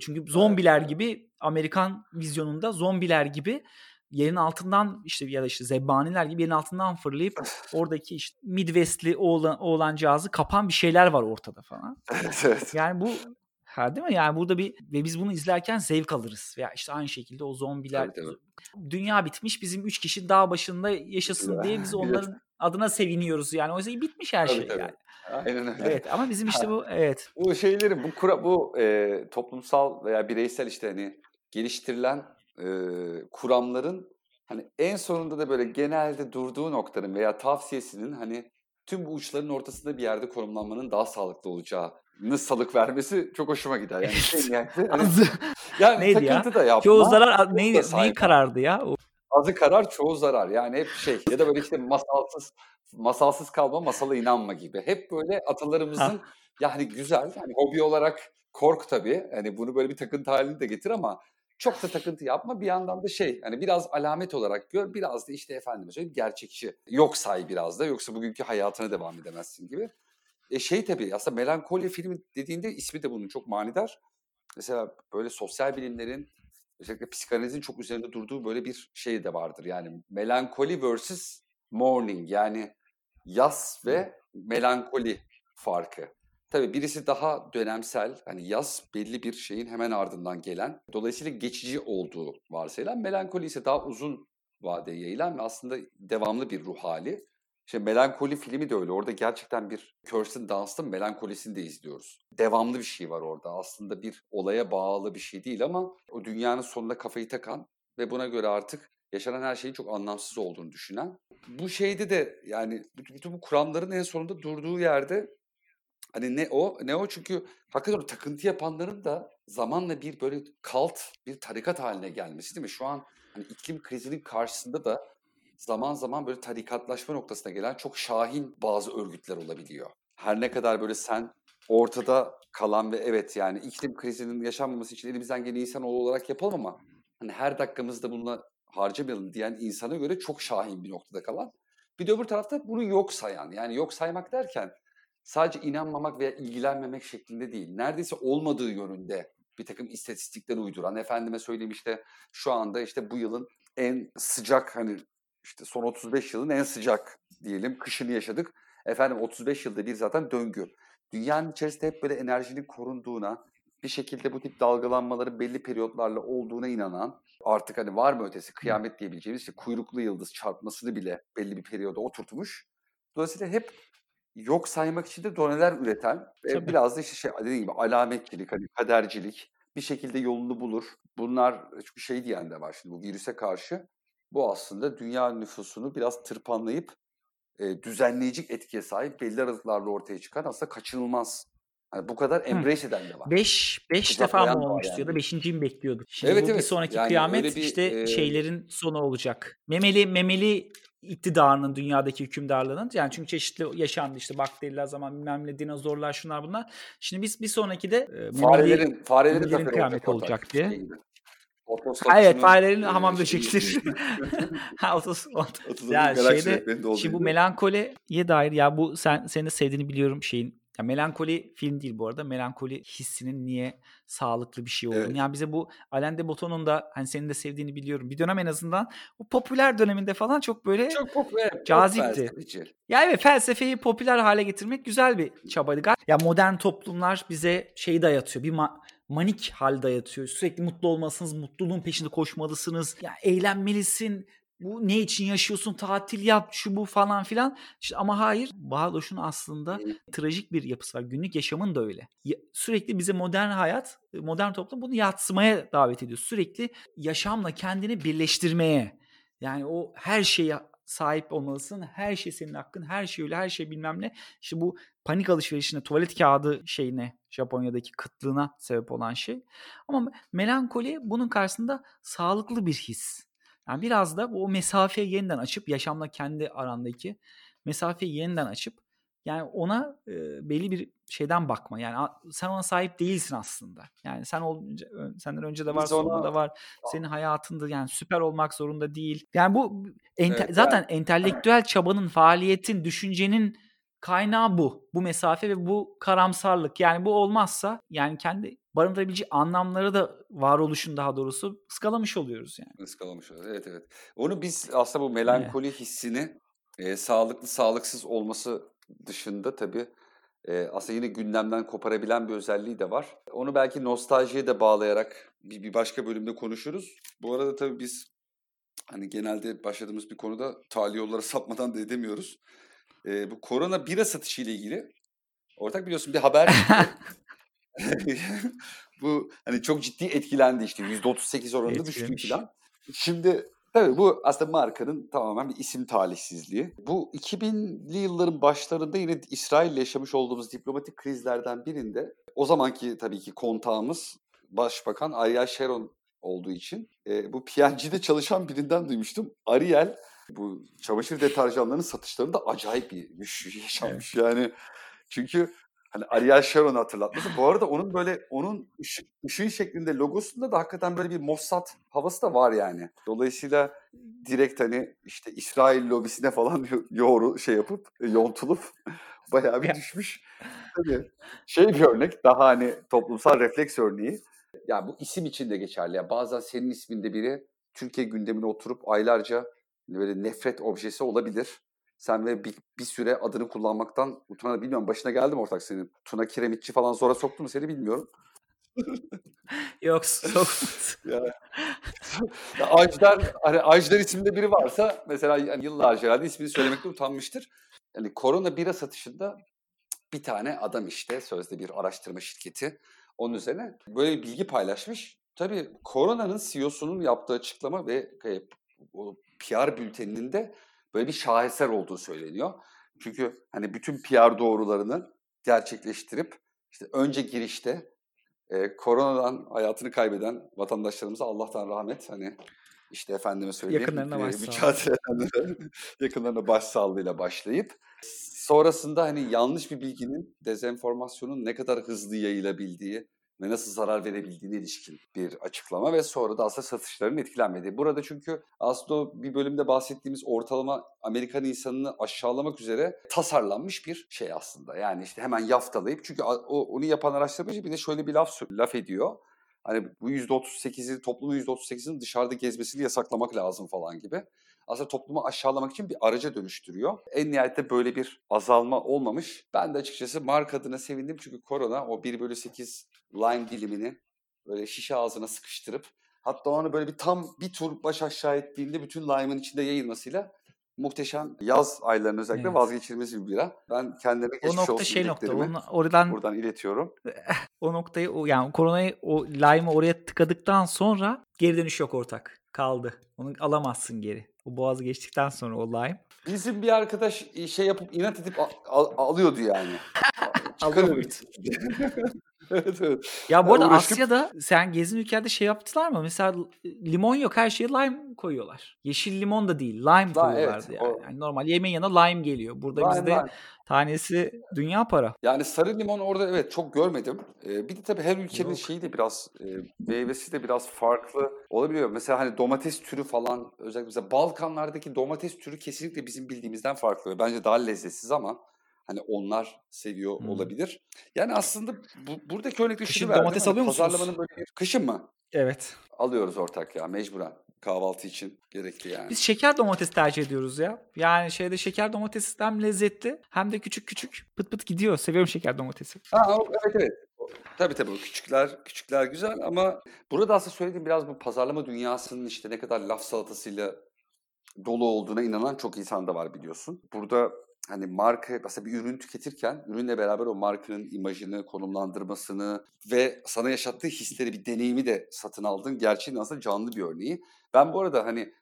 Çünkü zombiler gibi Amerikan vizyonunda zombiler gibi yerin altından işte ya da işte zebaniler gibi yerin altından fırlayıp oradaki işte Midwestli oğlan, oğlancağızı kapan bir şeyler var ortada falan. Evet, evet. Yani bu ha değil mi? Yani burada bir ve biz bunu izlerken zevk alırız. Ya işte aynı şekilde o zombiler Tabii, tabii. dünya bitmiş bizim üç kişi dağ başında yaşasın diye biz onların adına seviniyoruz yani. Oysa bitmiş her Tabii, şey tabii. yani. Aynen öyle. Evet ama bizim işte bu evet. Bu şeyleri bu kura, bu e, toplumsal veya bireysel işte hani geliştirilen e, kuramların hani en sonunda da böyle genelde durduğu noktanın veya tavsiyesinin hani tüm bu uçların ortasında bir yerde konumlanmanın daha sağlıklı olacağını salık vermesi çok hoşuma gider. Yani şey niyetli, hani, yani neydi ya? takıntı da yapma. çoğu zarar neydi, neyi karardı ya? O- Azı karar çoğu zarar. Yani hep şey ya da böyle işte masalsız masalsız kalma masala inanma gibi. Hep böyle atalarımızın yani güzel hani hobi olarak kork tabii. Hani bunu böyle bir takıntı halini de getir ama çok da takıntı yapma. Bir yandan da şey hani biraz alamet olarak gör. Biraz da işte efendime söyleyeyim gerçekçi. Yok say biraz da yoksa bugünkü hayatına devam edemezsin gibi. E şey tabii aslında melankoli filmi dediğinde ismi de bunun çok manidar. Mesela böyle sosyal bilimlerin özellikle psikanalizin çok üzerinde durduğu böyle bir şey de vardır. Yani melankoli versus mourning yani yas ve melankoli farkı. Tabii birisi daha dönemsel, hani yas belli bir şeyin hemen ardından gelen, dolayısıyla geçici olduğu varsayılan, melankoli ise daha uzun vadeye yayılan ve aslında devamlı bir ruh hali. İşte Melankoli filmi de öyle. Orada gerçekten bir Kirsten Dunst'ın melankolisini de izliyoruz. Devamlı bir şey var orada. Aslında bir olaya bağlı bir şey değil ama o dünyanın sonuna kafayı takan ve buna göre artık yaşanan her şeyin çok anlamsız olduğunu düşünen. Bu şeyde de yani bütün bu kuramların en sonunda durduğu yerde hani ne o ne o çünkü hakikaten takıntı yapanların da zamanla bir böyle kalt bir tarikat haline gelmesi değil mi? Şu an hani iklim krizinin karşısında da zaman zaman böyle tarikatlaşma noktasına gelen çok şahin bazı örgütler olabiliyor. Her ne kadar böyle sen ortada kalan ve evet yani iklim krizinin yaşanmaması için elimizden gelen insan olarak yapalım ama hani her dakikamızda bununla harcamayalım diyen insana göre çok şahin bir noktada kalan. Bir de öbür tarafta bunu yok sayan yani yok saymak derken sadece inanmamak veya ilgilenmemek şeklinde değil. Neredeyse olmadığı yönünde bir takım istatistikler uyduran, efendime söyleyeyim işte şu anda işte bu yılın en sıcak hani işte son 35 yılın en sıcak diyelim kışını yaşadık. Efendim 35 yılda bir zaten döngü. Dünyanın içerisinde hep böyle enerjinin korunduğuna, bir şekilde bu tip dalgalanmaların belli periyotlarla olduğuna inanan, artık hani var mı ötesi kıyamet diyebileceğimiz işte kuyruklu yıldız çarpmasını bile belli bir periyoda oturtmuş. Dolayısıyla hep yok saymak için de doneler üreten ve biraz da işte şey dediğim gibi alametçilik, hani kadercilik bir şekilde yolunu bulur. Bunlar çünkü şey diyen de var şimdi bu virüse karşı. Bu aslında dünya nüfusunu biraz tırpanlayıp e, düzenleyici etkiye sahip belli aralıklarla ortaya çıkan aslında kaçınılmaz. Yani bu kadar embrace eden de var. 5 5 Kucaklayan defa mı olmuştu ya da yani. 5.yi mi bekliyorduk? Şimdi Evet, bu bir evet. sonraki Yani kıyamet bir, işte e, şeylerin sonu olacak. Memeli memeli iktidarının dünyadaki hükümdarlığının yani çünkü çeşitli yaşandı işte bakteriler zaman bilmem ne dinozorlar şunlar bunlar. Şimdi biz bir sonraki de e, memeli Farelerin, farelerin memelilerin zaferi kıyameti olacak olacak diye. Şey gibi. evet farelerin hamam böcektir. Otos, ya şeyde, şimdi bu melankoliye dair ya bu sen senin de sevdiğini biliyorum şeyin ya melankoli film değil bu arada. Melankoli hissinin niye sağlıklı bir şey olduğunu. Evet. Yani bize bu Alain de Botton'un da hani senin de sevdiğini biliyorum. Bir dönem en azından o popüler döneminde falan çok böyle çok popüler, cazipti. Ya evet felsefeyi popüler hale getirmek güzel bir çabaydı. Ya modern toplumlar bize şeyi dayatıyor. Bir ma- manik hal dayatıyor. Sürekli mutlu olmalısınız, mutluluğun peşinde koşmalısınız. Ya eğlenmelisin, bu ne için yaşıyorsun tatil yap şu bu falan filan. İşte ama hayır Bağdoş'un aslında trajik bir yapısı var. Günlük yaşamın da öyle. Sürekli bize modern hayat, modern toplum bunu yatsımaya davet ediyor. Sürekli yaşamla kendini birleştirmeye. Yani o her şeye sahip olmalısın. Her şey senin hakkın. Her şey öyle. Her şey bilmem ne. İşte bu panik alışverişine, tuvalet kağıdı şeyine, Japonya'daki kıtlığına sebep olan şey. Ama melankoli bunun karşısında sağlıklı bir his. Yani biraz da o mesafeyi yeniden açıp yaşamla kendi arandaki mesafeyi yeniden açıp yani ona e, belli bir şeyden bakma. Yani sen ona sahip değilsin aslında. Yani sen olunca senden önce de var, Biz sonra ona... da var. Senin hayatında yani süper olmak zorunda değil. Yani bu ente, evet, zaten yani. entelektüel çabanın, faaliyetin, düşüncenin kaynağı bu. Bu mesafe ve bu karamsarlık. Yani bu olmazsa yani kendi barındırabileceği anlamları da varoluşun daha doğrusu ıskalamış oluyoruz yani. Iskalamış oluyoruz. Evet evet. Onu biz aslında bu melankoli evet. hissini e, sağlıklı sağlıksız olması dışında tabii e, aslında yine gündemden koparabilen bir özelliği de var. Onu belki nostaljiye de bağlayarak bir, bir başka bölümde konuşuruz. Bu arada tabii biz hani genelde başladığımız bir konuda tali yollara sapmadan da edemiyoruz. E, bu korona bira satışı ile ilgili ortak biliyorsun bir haber bu hani çok ciddi etkilendi işte %38 oranında düştü falan. Şimdi tabii bu aslında markanın tamamen bir isim talihsizliği. Bu 2000'li yılların başlarında yine İsrail ile yaşamış olduğumuz diplomatik krizlerden birinde o zamanki tabii ki kontağımız Başbakan Ariel Sharon olduğu için e, bu PNG'de çalışan birinden duymuştum. Ariel bu çamaşır deterjanlarının satışlarında acayip bir düşüş yaşanmış. Yani çünkü Hani Ariel Sharon hatırlatması. Bu arada onun böyle onun ışık, ışığın şeklinde logosunda da hakikaten böyle bir Mossad havası da var yani. Dolayısıyla direkt hani işte İsrail lobisine falan yoğru şey yapıp yontulup bayağı bir düşmüş. Tabii şey bir örnek daha hani toplumsal refleks örneği. Ya bu isim için de geçerli. Ya bazen senin isminde biri Türkiye gündemine oturup aylarca böyle nefret objesi olabilir. Sen ve bir, bir süre adını kullanmaktan utanır. Bilmiyorum başına geldi mi ortak senin? Tuna Kiremitçi falan zora soktu mu seni bilmiyorum. Yok sokmadı. ya. ya Ajdar, hani Ajdar isimde biri varsa mesela yani yıllarca herhalde ismini söylemekte utanmıştır. Yani korona bira satışında bir tane adam işte sözde bir araştırma şirketi onun üzerine böyle bir bilgi paylaşmış. Tabii koronanın CEO'sunun yaptığı açıklama ve e, o PR bülteninin de böyle bir şaheser olduğu söyleniyor. Çünkü hani bütün PR doğrularını gerçekleştirip işte önce girişte e, koronadan hayatını kaybeden vatandaşlarımıza Allah'tan rahmet hani işte efendime söyleyeyim yakınlarına mücadele yakınlarına başsağlığıyla başlayıp sonrasında hani yanlış bir bilginin dezenformasyonun ne kadar hızlı yayılabildiği ve nasıl zarar verebildiğine ilişkin bir açıklama ve sonra da aslında satışların etkilenmediği. Burada çünkü aslında bir bölümde bahsettiğimiz ortalama Amerikan insanını aşağılamak üzere tasarlanmış bir şey aslında. Yani işte hemen yaftalayıp çünkü o, onu yapan araştırmacı bir de şöyle bir laf laf ediyor. Hani bu %38'i toplumun %38'inin dışarıda gezmesini yasaklamak lazım falan gibi aslında toplumu aşağılamak için bir araca dönüştürüyor. En nihayette böyle bir azalma olmamış. Ben de açıkçası marka adına sevindim çünkü korona o 1 bölü 8 lime dilimini böyle şişe ağzına sıkıştırıp hatta onu böyle bir tam bir tur baş aşağı ettiğinde bütün lime'ın içinde yayılmasıyla muhteşem yaz aylarının özellikle evet. vazgeçilmez bir bira. Ben kendime geçmiş o nokta olsun şey nokta. Onu, oradan, buradan iletiyorum. o noktayı o yani koronayı o lime'ı oraya tıkadıktan sonra geri dönüş yok ortak. Kaldı. Onu alamazsın geri. O boğazı geçtikten sonra o lime. Bizim bir arkadaş şey yapıp inat edip al, al, alıyordu yani. Alıyor Evet, evet. Ya bu arada Yani uğraşıp Asya'da sen gezin ülkelerde şey yaptılar mı? Mesela limon yok her şeye lime koyuyorlar. Yeşil limon da değil lime evet. koyuyorlardı yani. O Yani normal yemeğin yanına lime geliyor. Burada lime bizde lime. tanesi dünya para. Yani sarı limon orada evet çok görmedim. Ee, bir de tabii her ülkenin Yok. şeyi de biraz e, meyvesi de biraz farklı olabiliyor. Mesela hani domates türü falan özellikle mesela Balkanlardaki domates türü kesinlikle bizim bildiğimizden farklı. Bence daha lezzetsiz ama hani onlar seviyor Hmm. olabilir. Yani aslında bu, buradaki örnekte şunu Kışın verdim. domates Hani alıyor musunuz? pazarlamanın böyle bir kışın mı? Evet. Alıyoruz ortak ya mecburen. Kahvaltı için gerekli yani. Biz şeker domates tercih ediyoruz ya. Yani şeyde şeker domatesi hem lezzetli hem de küçük küçük pıt pıt gidiyor. Seviyorum şeker domatesi. Ha, evet evet. Tabii tabii küçükler küçükler güzel ama burada aslında söylediğim biraz bu pazarlama dünyasının işte ne kadar laf salatasıyla dolu olduğuna inanan çok insan da var biliyorsun. Burada hani marka aslında bir ürün tüketirken ürünle beraber o markanın imajını, konumlandırmasını ve sana yaşattığı hisleri, bir deneyimi de satın aldığın gerçeğin aslında canlı bir örneği. Ben bu arada hani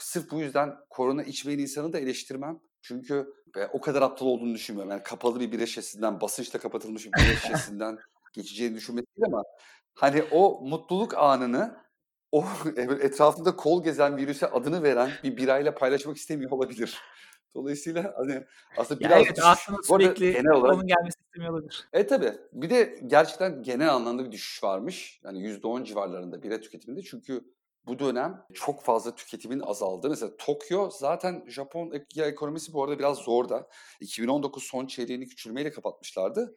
sırf bu yüzden korona içmeyen insanı da eleştirmem. Çünkü e, o kadar aptal olduğunu düşünmüyorum. Yani kapalı bir bira şişesinden, basınçla kapatılmış bir bira şişesinden geçeceğini düşünmek değil ama hani o mutluluk anını o etrafında kol gezen virüse adını veren bir birayla paylaşmak istemiyor olabilir. Dolayısıyla hani aslında Ya biraz evet düşüş. aslında sürekli genel olarak onun gelmesi istemiyor olabilir. e tabii. Bir de gerçekten genel anlamda bir düşüş varmış. Yani %10 civarlarında bira tüketiminde. Çünkü bu dönem çok fazla tüketimin azaldı. Mesela Tokyo zaten Japon ek- ya ekonomisi bu arada biraz zor da. 2019 son çeyreğini küçülmeyle kapatmışlardı.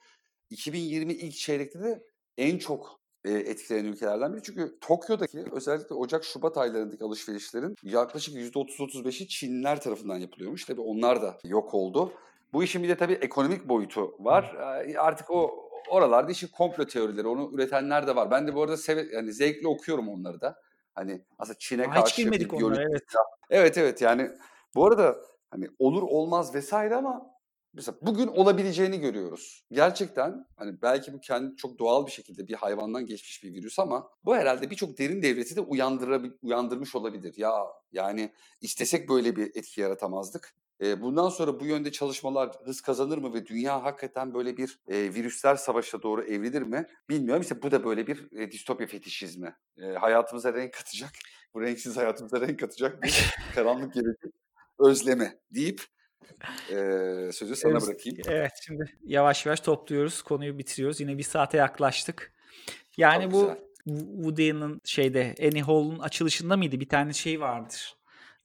2020 ilk çeyrekte de en çok etkilenen ülkelerden biri. Çünkü Tokyo'daki özellikle Ocak-Şubat aylarındaki alışverişlerin yaklaşık %30-35'i Çinliler tarafından yapılıyormuş. Tabii onlar da yok oldu. Bu işin bir de tabii ekonomik boyutu var. Artık o oralarda işi komplo teorileri, onu üretenler de var. Ben de bu arada seve, yani zevkle okuyorum onları da. Hani aslında Çin'e Aa, hiç karşı bir girmedik onlara evet. Evet evet yani bu arada hani olur olmaz vesaire ama mesela bugün olabileceğini görüyoruz. Gerçekten hani belki bu kendi çok doğal bir şekilde bir hayvandan geçmiş bir virüs ama bu herhalde birçok derin devleti de uyandırmış olabilir. Ya yani istesek böyle bir etki yaratamazdık. E, bundan sonra bu yönde çalışmalar hız kazanır mı ve dünya hakikaten böyle bir e, virüsler savaşına doğru evrilir mi bilmiyorum. İşte bu da böyle bir e, distopya fetişizmi. E, hayatımıza renk katacak, bu renksiz hayatımıza renk katacak bir karanlık gelecek özlemi deyip e, sözü sana Evet, bırakayım. evet şimdi yavaş yavaş topluyoruz. Konuyu bitiriyoruz. Yine bir saate yaklaştık. Yani Çok bu güzel. Woody Allen'ın şeyde Annie Hall'un açılışında mıydı? Bir tane şey vardır.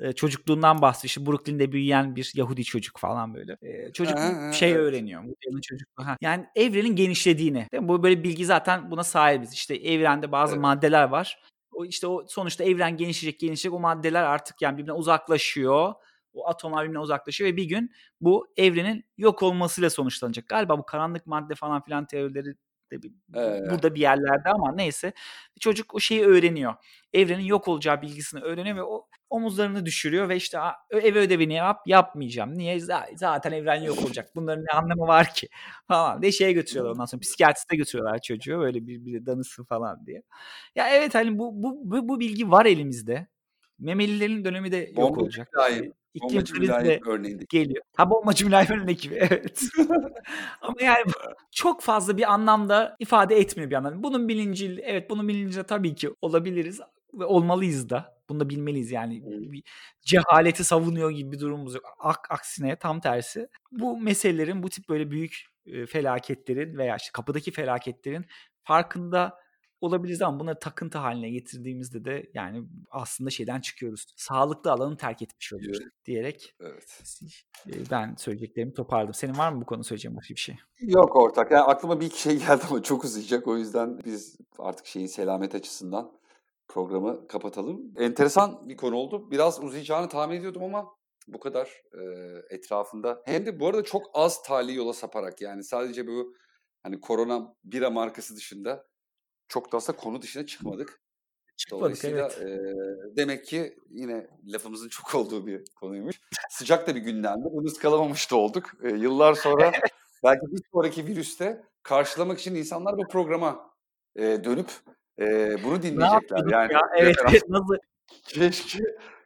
Ee, çocukluğundan bahsediyor. İşte Brooklyn'de büyüyen bir Yahudi çocuk falan böyle. Ee, çocuk Ha, şey evet. öğreniyor. Woody Allen'ın çocukluğu. Ha. Yani evrenin genişlediğini. Değil mi? Bu böyle bilgi zaten buna sahibiz. İşte evrende bazı Evet. maddeler var. O işte o sonuçta evren genişleyecek genişleyecek o maddeler artık yani birbirine uzaklaşıyor. O atomlar birbirine uzaklaşıyor ve bir gün bu evrenin yok olmasıyla sonuçlanacak. Galiba bu karanlık madde falan filan teorileri de bir- Ee, burada bir yerlerde ama neyse. Çocuk o şeyi öğreniyor. Evrenin yok olacağı bilgisini öğreniyor ve o omuzlarını düşürüyor ve işte "Aa, ev ödevini yap yapmayacağım. Niye? Zaten evren yok olacak. Bunların ne anlamı var ki? Falan diye şeye götürüyorlar ondan sonra. Psikiyatriste götürüyorlar çocuğu. Böyle bir, bir danısı falan diye. Ya evet hani bu, bu, bu, bu bilgi var elimizde. Memelilerin dönemi de yok bombacı olacak. Ee, İklim mülayim örneğinde. geliyor. Ha bombacı mülayimenin ekibi evet. Ama yani çok fazla bir anlamda ifade etmiyor bir anlamda. Bunun bilincil, evet bunun bilincinde tabii ki olabiliriz ve olmalıyız da. Bunu da bilmeliyiz yani. Bir cehaleti savunuyor gibi bir durumumuz yok. Ak, aksine tam tersi. Bu meselelerin, bu tip böyle büyük felaketlerin veya işte kapıdaki felaketlerin farkında olabiliriz ama bunları takıntı haline getirdiğimizde de yani aslında şeyden çıkıyoruz. Sağlıklı alanı terk etmiş oluyoruz Evet. diyerek Evet. e, ben söyleyeceklerimi toparladım. Senin var mı bu konu söyleyeceğin başka bir şey? Yok ortak. Yani aklıma bir iki şey geldi ama çok uzayacak. O yüzden biz artık şeyin selamet açısından programı kapatalım. Enteresan bir konu oldu. Biraz uzayacağını tahmin ediyordum ama bu kadar e, etrafında. Hem de bu arada çok az tali yola saparak yani sadece bu hani korona bira markası dışında çok da aslında konu dışına çıkmadık. Çıkmadık Dolayısıyla evet. e, demek ki yine lafımızın çok olduğu bir konuymuş. Sıcak da bir gündemdi. Bunu ıskalamamış da olduk. E, yıllar sonra belki bir sonraki virüste karşılamak için insanlar bu programa e, dönüp e, bunu dinleyecekler. Yani ya? Evet nasıl? Keşke,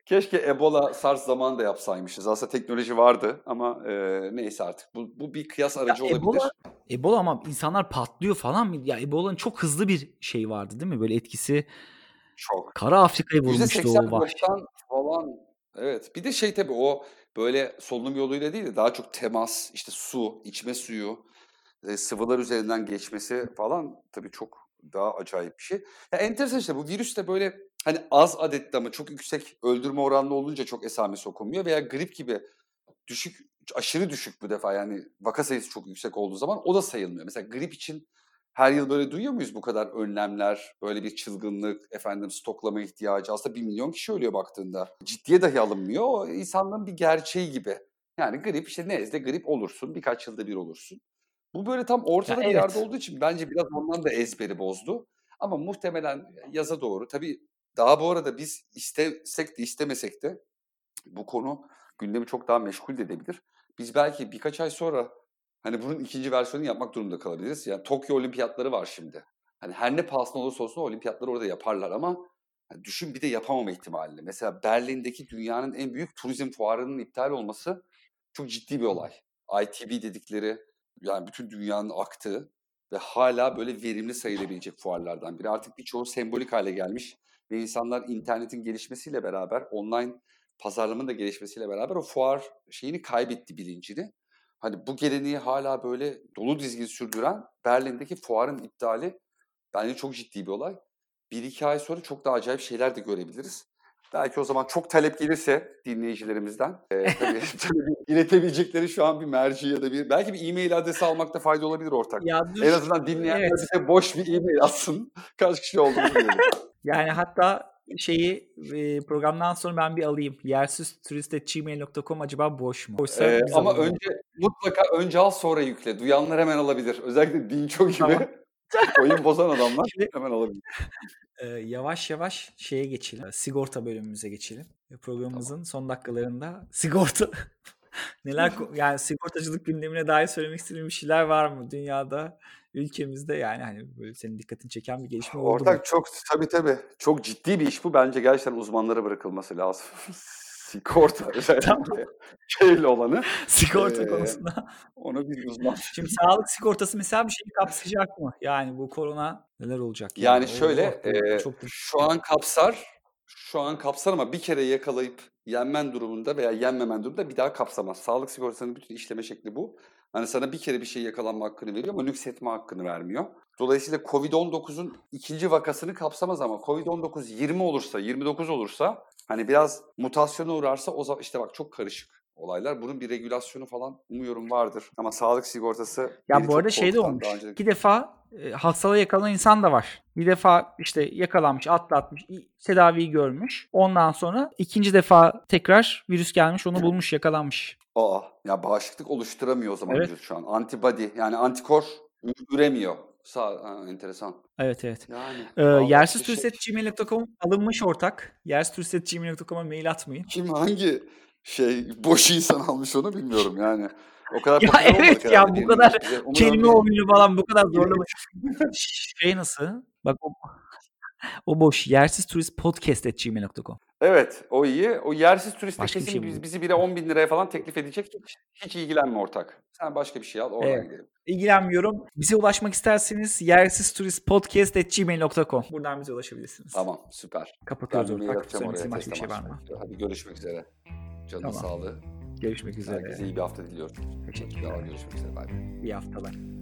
keşke Ebola, SARS zamanında yapsaymışız. Aslında teknoloji vardı ama e, neyse artık. Bu, bu bir kıyas Ya aracı olabilir. Ebola Ebola ama insanlar patlıyor falan mı? Ya Ebola'nın çok hızlı bir şey vardı değil mi? Böyle etkisi Çok. Kara Afrika'yı vurmuştu %80 o baştan falan evet. Bir de şey tabii o böyle solunum yoluyla değil de daha çok temas, işte su, içme suyu, e, sıvılar üzerinden geçmesi falan tabii çok daha acayip bir şey. Ya enteresan işte bu virüs de böyle hani az adette ama çok yüksek öldürme oranlı olunca çok esamesi okunmuyor veya grip gibi düşük aşırı düşük bu defa yani vaka sayısı çok yüksek olduğu zaman o da sayılmıyor. Mesela grip için her yıl böyle duyuyor muyuz bu kadar önlemler, böyle bir çılgınlık, efendim stoklama ihtiyacı? Aslında bir milyon kişi ölüyor baktığında. Ciddiye dahi alınmıyor. O insanlığın bir gerçeği gibi. Yani grip işte nezle grip olursun, birkaç yılda bir olursun. Bu böyle tam ortada Ya bir yerde evet. olduğu için bence biraz ondan da ezberi bozdu. Ama muhtemelen yaza doğru. Tabii daha bu arada biz istesek de istemesek de bu konu gündemi çok daha meşgul de edebilir. Biz belki birkaç ay sonra hani bunun ikinci versiyonunu yapmak durumunda kalabiliriz. Yani Tokyo Olimpiyatları var şimdi. Hani her ne pahasına olursa olsun olimpiyatları orada yaparlar ama hani düşün bir de yapamama ihtimalini. Mesela Berlin'deki dünyanın en büyük turizm fuarının iptal olması çok ciddi bir olay. ITB dedikleri yani bütün dünyanın aktığı ve hala böyle verimli sayılabilecek fuarlardan biri. Artık birçoğu sembolik hale gelmiş ve insanlar internetin gelişmesiyle beraber online pazarlamanın da gelişmesiyle beraber o fuar şeyini kaybetti bilincini. Hani bu geleneği hala böyle dolu dizgin sürdüren Berlin'deki fuarın iptali bence çok ciddi bir olay. Bir iki ay sonra çok daha acayip şeyler de görebiliriz. Belki o zaman çok talep gelirse dinleyicilerimizden e, tabii, tabii iletebilecekleri şu an bir merci ya da bir belki bir e-mail adresi almakta fayda olabilir ortak. Ya dur. En azından dinleyenler Evet. bize boş bir e-mail atsın. Kaç kişi olduğunu bilelim. Yani hatta şeyi e, programdan sonra ben bir alayım. Yersizturist.gmail.com acaba boş mu? Boşsa Ee, ama alalım. önce mutlaka önce al sonra yükle. Duyanlar hemen alabilir. Özellikle Dinço gibi Tamam. oyun bozan adamlar Şimdi- hemen alabilir. Ee, yavaş yavaş şeye geçelim. Sigorta bölümümüze geçelim. Programımızın son dakikalarında sigorta neler yani sigortacılık gündemine dair söylemek istediğim bir şeyler var mı dünyada, ülkemizde yani hani böyle senin dikkatini çeken bir gelişme oldu mu? Ortak çok tabii tabii. Çok ciddi bir iş bu. Bence gerçekten uzmanlara bırakılması lazım. Sigorta özellikle şeyle olanı. Sigorta Ee, konusunda. Onu bir uzman. Şimdi sağlık sigortası mesela bir şeyi kapsayacak mı? Yani bu korona neler olacak? Yani şöyle Allah korusun, e, çok şu an kapsar. Şu an kapsar ama bir kere yakalayıp yenmen durumunda veya yenmemen durumunda bir daha kapsamaz. Sağlık sigortasının bütün işleme şekli bu. Hani sana bir kere bir şey yakalanma hakkını veriyor ama nüksetme hakkını vermiyor. Dolayısıyla Covid-19'un ikinci vakasını kapsamaz ama Covid-19 20 olursa, 29 olursa hani biraz mutasyona uğrarsa o zaman işte bak çok karışık olaylar. Bunun bir regülasyonu falan umuyorum vardır. Ama sağlık sigortası Ya bu arada şey de olmuş. önce- İki defa e, hastalığa yakalanan insan da var. Bir defa işte yakalanmış, atlatmış, tedaviyi görmüş. Ondan sonra ikinci defa tekrar virüs gelmiş, onu bulmuş, yakalanmış. Aa, ya bağışıklık oluşturamıyor o zaman Evet. vücut şu an. Antibody yani antikor üremiyor. Sağ, ha, enteresan. Evet evet. Yani Ee, vallahi yersizturist.gmail.com alınmış ortak. Yersizturist.gmail.com'a mail atmayın. Kim hangi şey boş insan almış onu bilmiyorum yani. O kadar Ya evet ya, herhalde bu kadar umuyorum Kelime oyunu falan bu kadar zorlama. şey nasıl? Bak o, o boş. Yersizturistpodcast.gmail.com Evet o iyi. O yersiz turiste Başka bir kesin şey biz, buldum. bizi bire 10 bin liraya falan teklif edecek. Hiç, hiç ilgilenme ortak. Sen başka bir şey al oradan Evet. gidelim. İlgilenmiyorum. Bize ulaşmak isterseniz yersizturistpodcast.gmail.com Buradan bize ulaşabilirsiniz. Tamam süper. Kapatıyoruz bir ortak. Söylemek oraya. başka bir şey var mı? Hadi görüşmek üzere. Canın Tamam. sağlığı. Görüşmek üzere. Herkese iyi bir hafta diliyorum. Teşekkürler. Görüşmek üzere. Bay bay. Bir hafta ben.